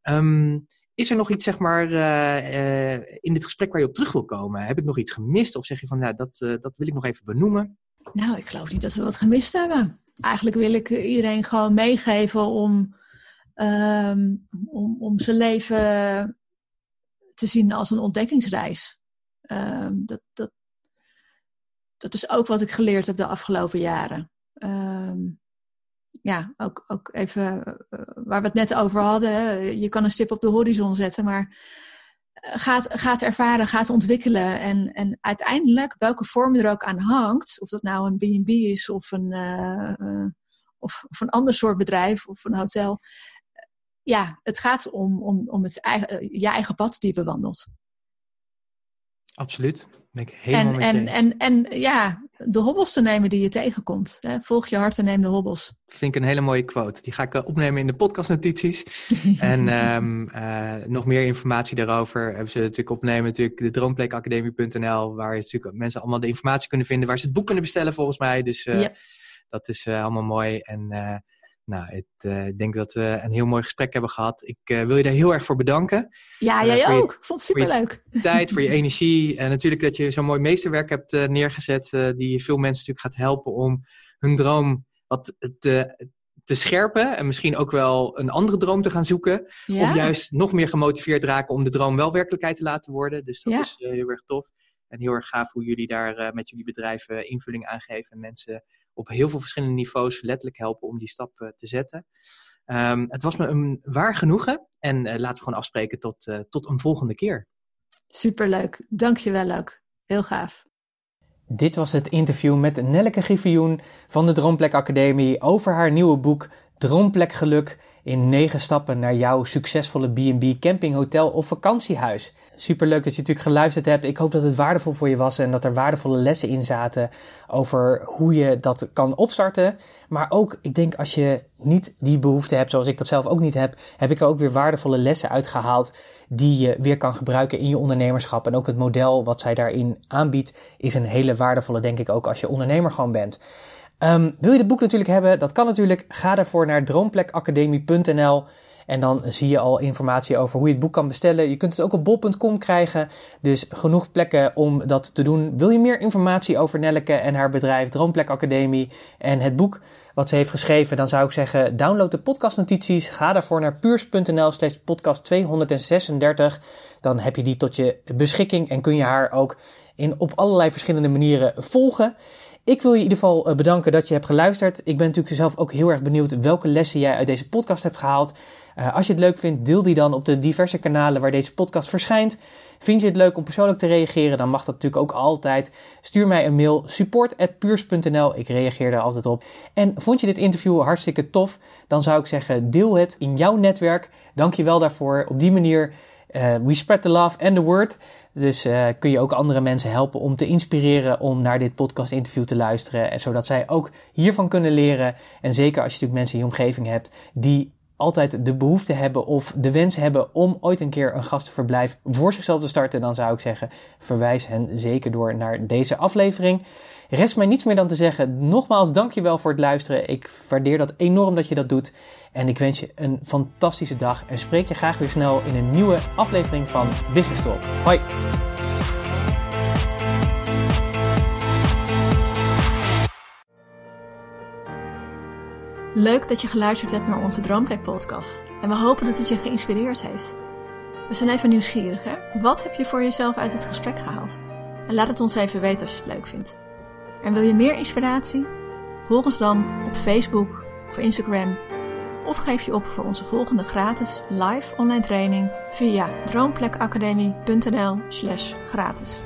Ehm, is er nog iets, zeg maar, eh, eh, in dit gesprek waar je op terug wil komen? Heb ik nog iets gemist? Of zeg je van, nou, dat, eh, dat wil ik nog even benoemen?
Nou, ik geloof niet dat we wat gemist hebben. Eigenlijk wil ik iedereen gewoon meegeven om, ehm, om, om zijn leven te zien als een ontdekkingsreis. Ehm, dat, dat, dat is ook wat ik geleerd heb de afgelopen jaren. Ehm, ja, ook, ook even eh, waar we het net over hadden. Je kan een stip op de horizon zetten, maar gaat, gaat ervaren, gaat ontwikkelen. En, en uiteindelijk, welke vorm er ook aan hangt, of dat nou een B&B is of een, eh, eh, of, of een ander soort bedrijf of een hotel. Ja, het gaat om, om, om het eigen, eh, je eigen pad die je bewandelt.
Absoluut. Ben ik helemaal
En, en, en, en ja, de hobbels te nemen die je tegenkomt. Hè. Volg je hart en neem de hobbels.
Vind ik een hele mooie quote. Die ga ik eh, opnemen in de podcastnotities. En ehm, eh, nog meer informatie daarover hebben ze natuurlijk opnemen. Natuurlijk de droomplekacademie.nl, waar je natuurlijk mensen allemaal de informatie kunnen vinden, waar ze het boek kunnen bestellen volgens mij. Dus eh,
Ja.
dat is allemaal mooi. En nou, eh, ik denk dat we een heel mooi gesprek hebben gehad. Ik eh, wil je daar heel erg voor bedanken.
Ja,
Eh,
jij
voor je-
ook. Ik vond het superleuk.
Tijd, voor je energie. En natuurlijk dat je zo'n mooi meesterwerk hebt neergezet, die veel mensen natuurlijk gaat helpen om hun droom wat te, te scherpen. En misschien ook wel een andere droom te gaan zoeken.
Ja.
Of juist nog meer gemotiveerd raken om de droom wel werkelijkheid te laten worden. Dus dat
Ja.
is heel erg tof. En heel erg gaaf hoe jullie daar met jullie bedrijven invulling aan geven. En mensen op heel veel verschillende niveaus letterlijk helpen om die stap eh, te zetten. Ehm, het was me een waar genoegen. En eh, laten we gewoon afspreken tot, eh, tot een volgende keer.
Superleuk. Dank je wel ook. Heel gaaf.
Dit was het interview met Nelleke Griffioen van de Droomplek Academie over haar nieuwe boek Droomplek Geluk in 9 stappen naar jouw succesvolle B&B camping, hotel of vakantiehuis. Superleuk dat je natuurlijk geluisterd hebt. Ik hoop dat het waardevol voor je was en dat er waardevolle lessen in zaten over hoe je dat kan opstarten. Maar ook, ik denk als je niet die behoefte hebt, zoals ik dat zelf ook niet heb, heb ik er ook weer waardevolle lessen uitgehaald die je weer kan gebruiken in je ondernemerschap. En ook het model wat zij daarin aanbiedt is een hele waardevolle, denk ik ook, als je ondernemer gewoon bent. Um, wil je het boek natuurlijk hebben? Dat kan natuurlijk. Ga daarvoor naar droomplekacademie.nl en dan zie je al informatie over hoe je het boek kan bestellen. Je kunt het ook op bol.com krijgen. Dus genoeg plekken om dat te doen. Wil je meer informatie over Nelleke en haar bedrijf Droomplek Academie en het boek wat ze heeft geschreven, dan zou ik zeggen: download de podcastnotities. Ga daarvoor naar puurs.nl slash podcast 236. Dan heb je die tot je beschikking en kun je haar ook in, op allerlei verschillende manieren volgen. Ik wil je in ieder geval eh, bedanken dat je hebt geluisterd. Ik ben natuurlijk zelf ook heel erg benieuwd welke lessen jij uit deze podcast hebt gehaald. Uh, als je het leuk vindt, deel die dan op de diverse kanalen waar deze podcast verschijnt. Vind je het leuk om persoonlijk te reageren, dan mag dat natuurlijk ook altijd. Stuur mij een mail support@puurs.nl. Ik reageer daar altijd op. En vond je dit interview hartstikke tof? Dan zou ik zeggen, deel het in jouw netwerk. Dank je wel daarvoor. Op die manier uh, we spread the love and the word. Dus uh, kun je ook andere mensen helpen om te inspireren om naar dit podcast interview te luisteren. En zodat zij ook hiervan kunnen leren. En zeker als je natuurlijk mensen in je omgeving hebt die altijd de behoefte hebben of de wens hebben om ooit een keer een gastenverblijf voor zichzelf te starten, dan zou ik zeggen, verwijs hen zeker door naar deze aflevering. Rest mij niets meer dan te zeggen, nogmaals dankjewel voor het luisteren. Ik waardeer dat enorm dat je dat doet. En ik wens je een fantastische dag en spreek je graag weer snel in een nieuwe aflevering van Business Talk. Hoi!
Leuk dat je geluisterd hebt naar onze Droomplek podcast. En we hopen dat het je geïnspireerd heeft. We zijn even nieuwsgierig, hè? Wat heb je voor jezelf uit het gesprek gehaald? En laat het ons even weten als je het leuk vindt. En wil je meer inspiratie? Volg ons dan op Facebook of Instagram. Of geef je op voor onze volgende gratis live online training via droomplekacademie.nl slash gratis.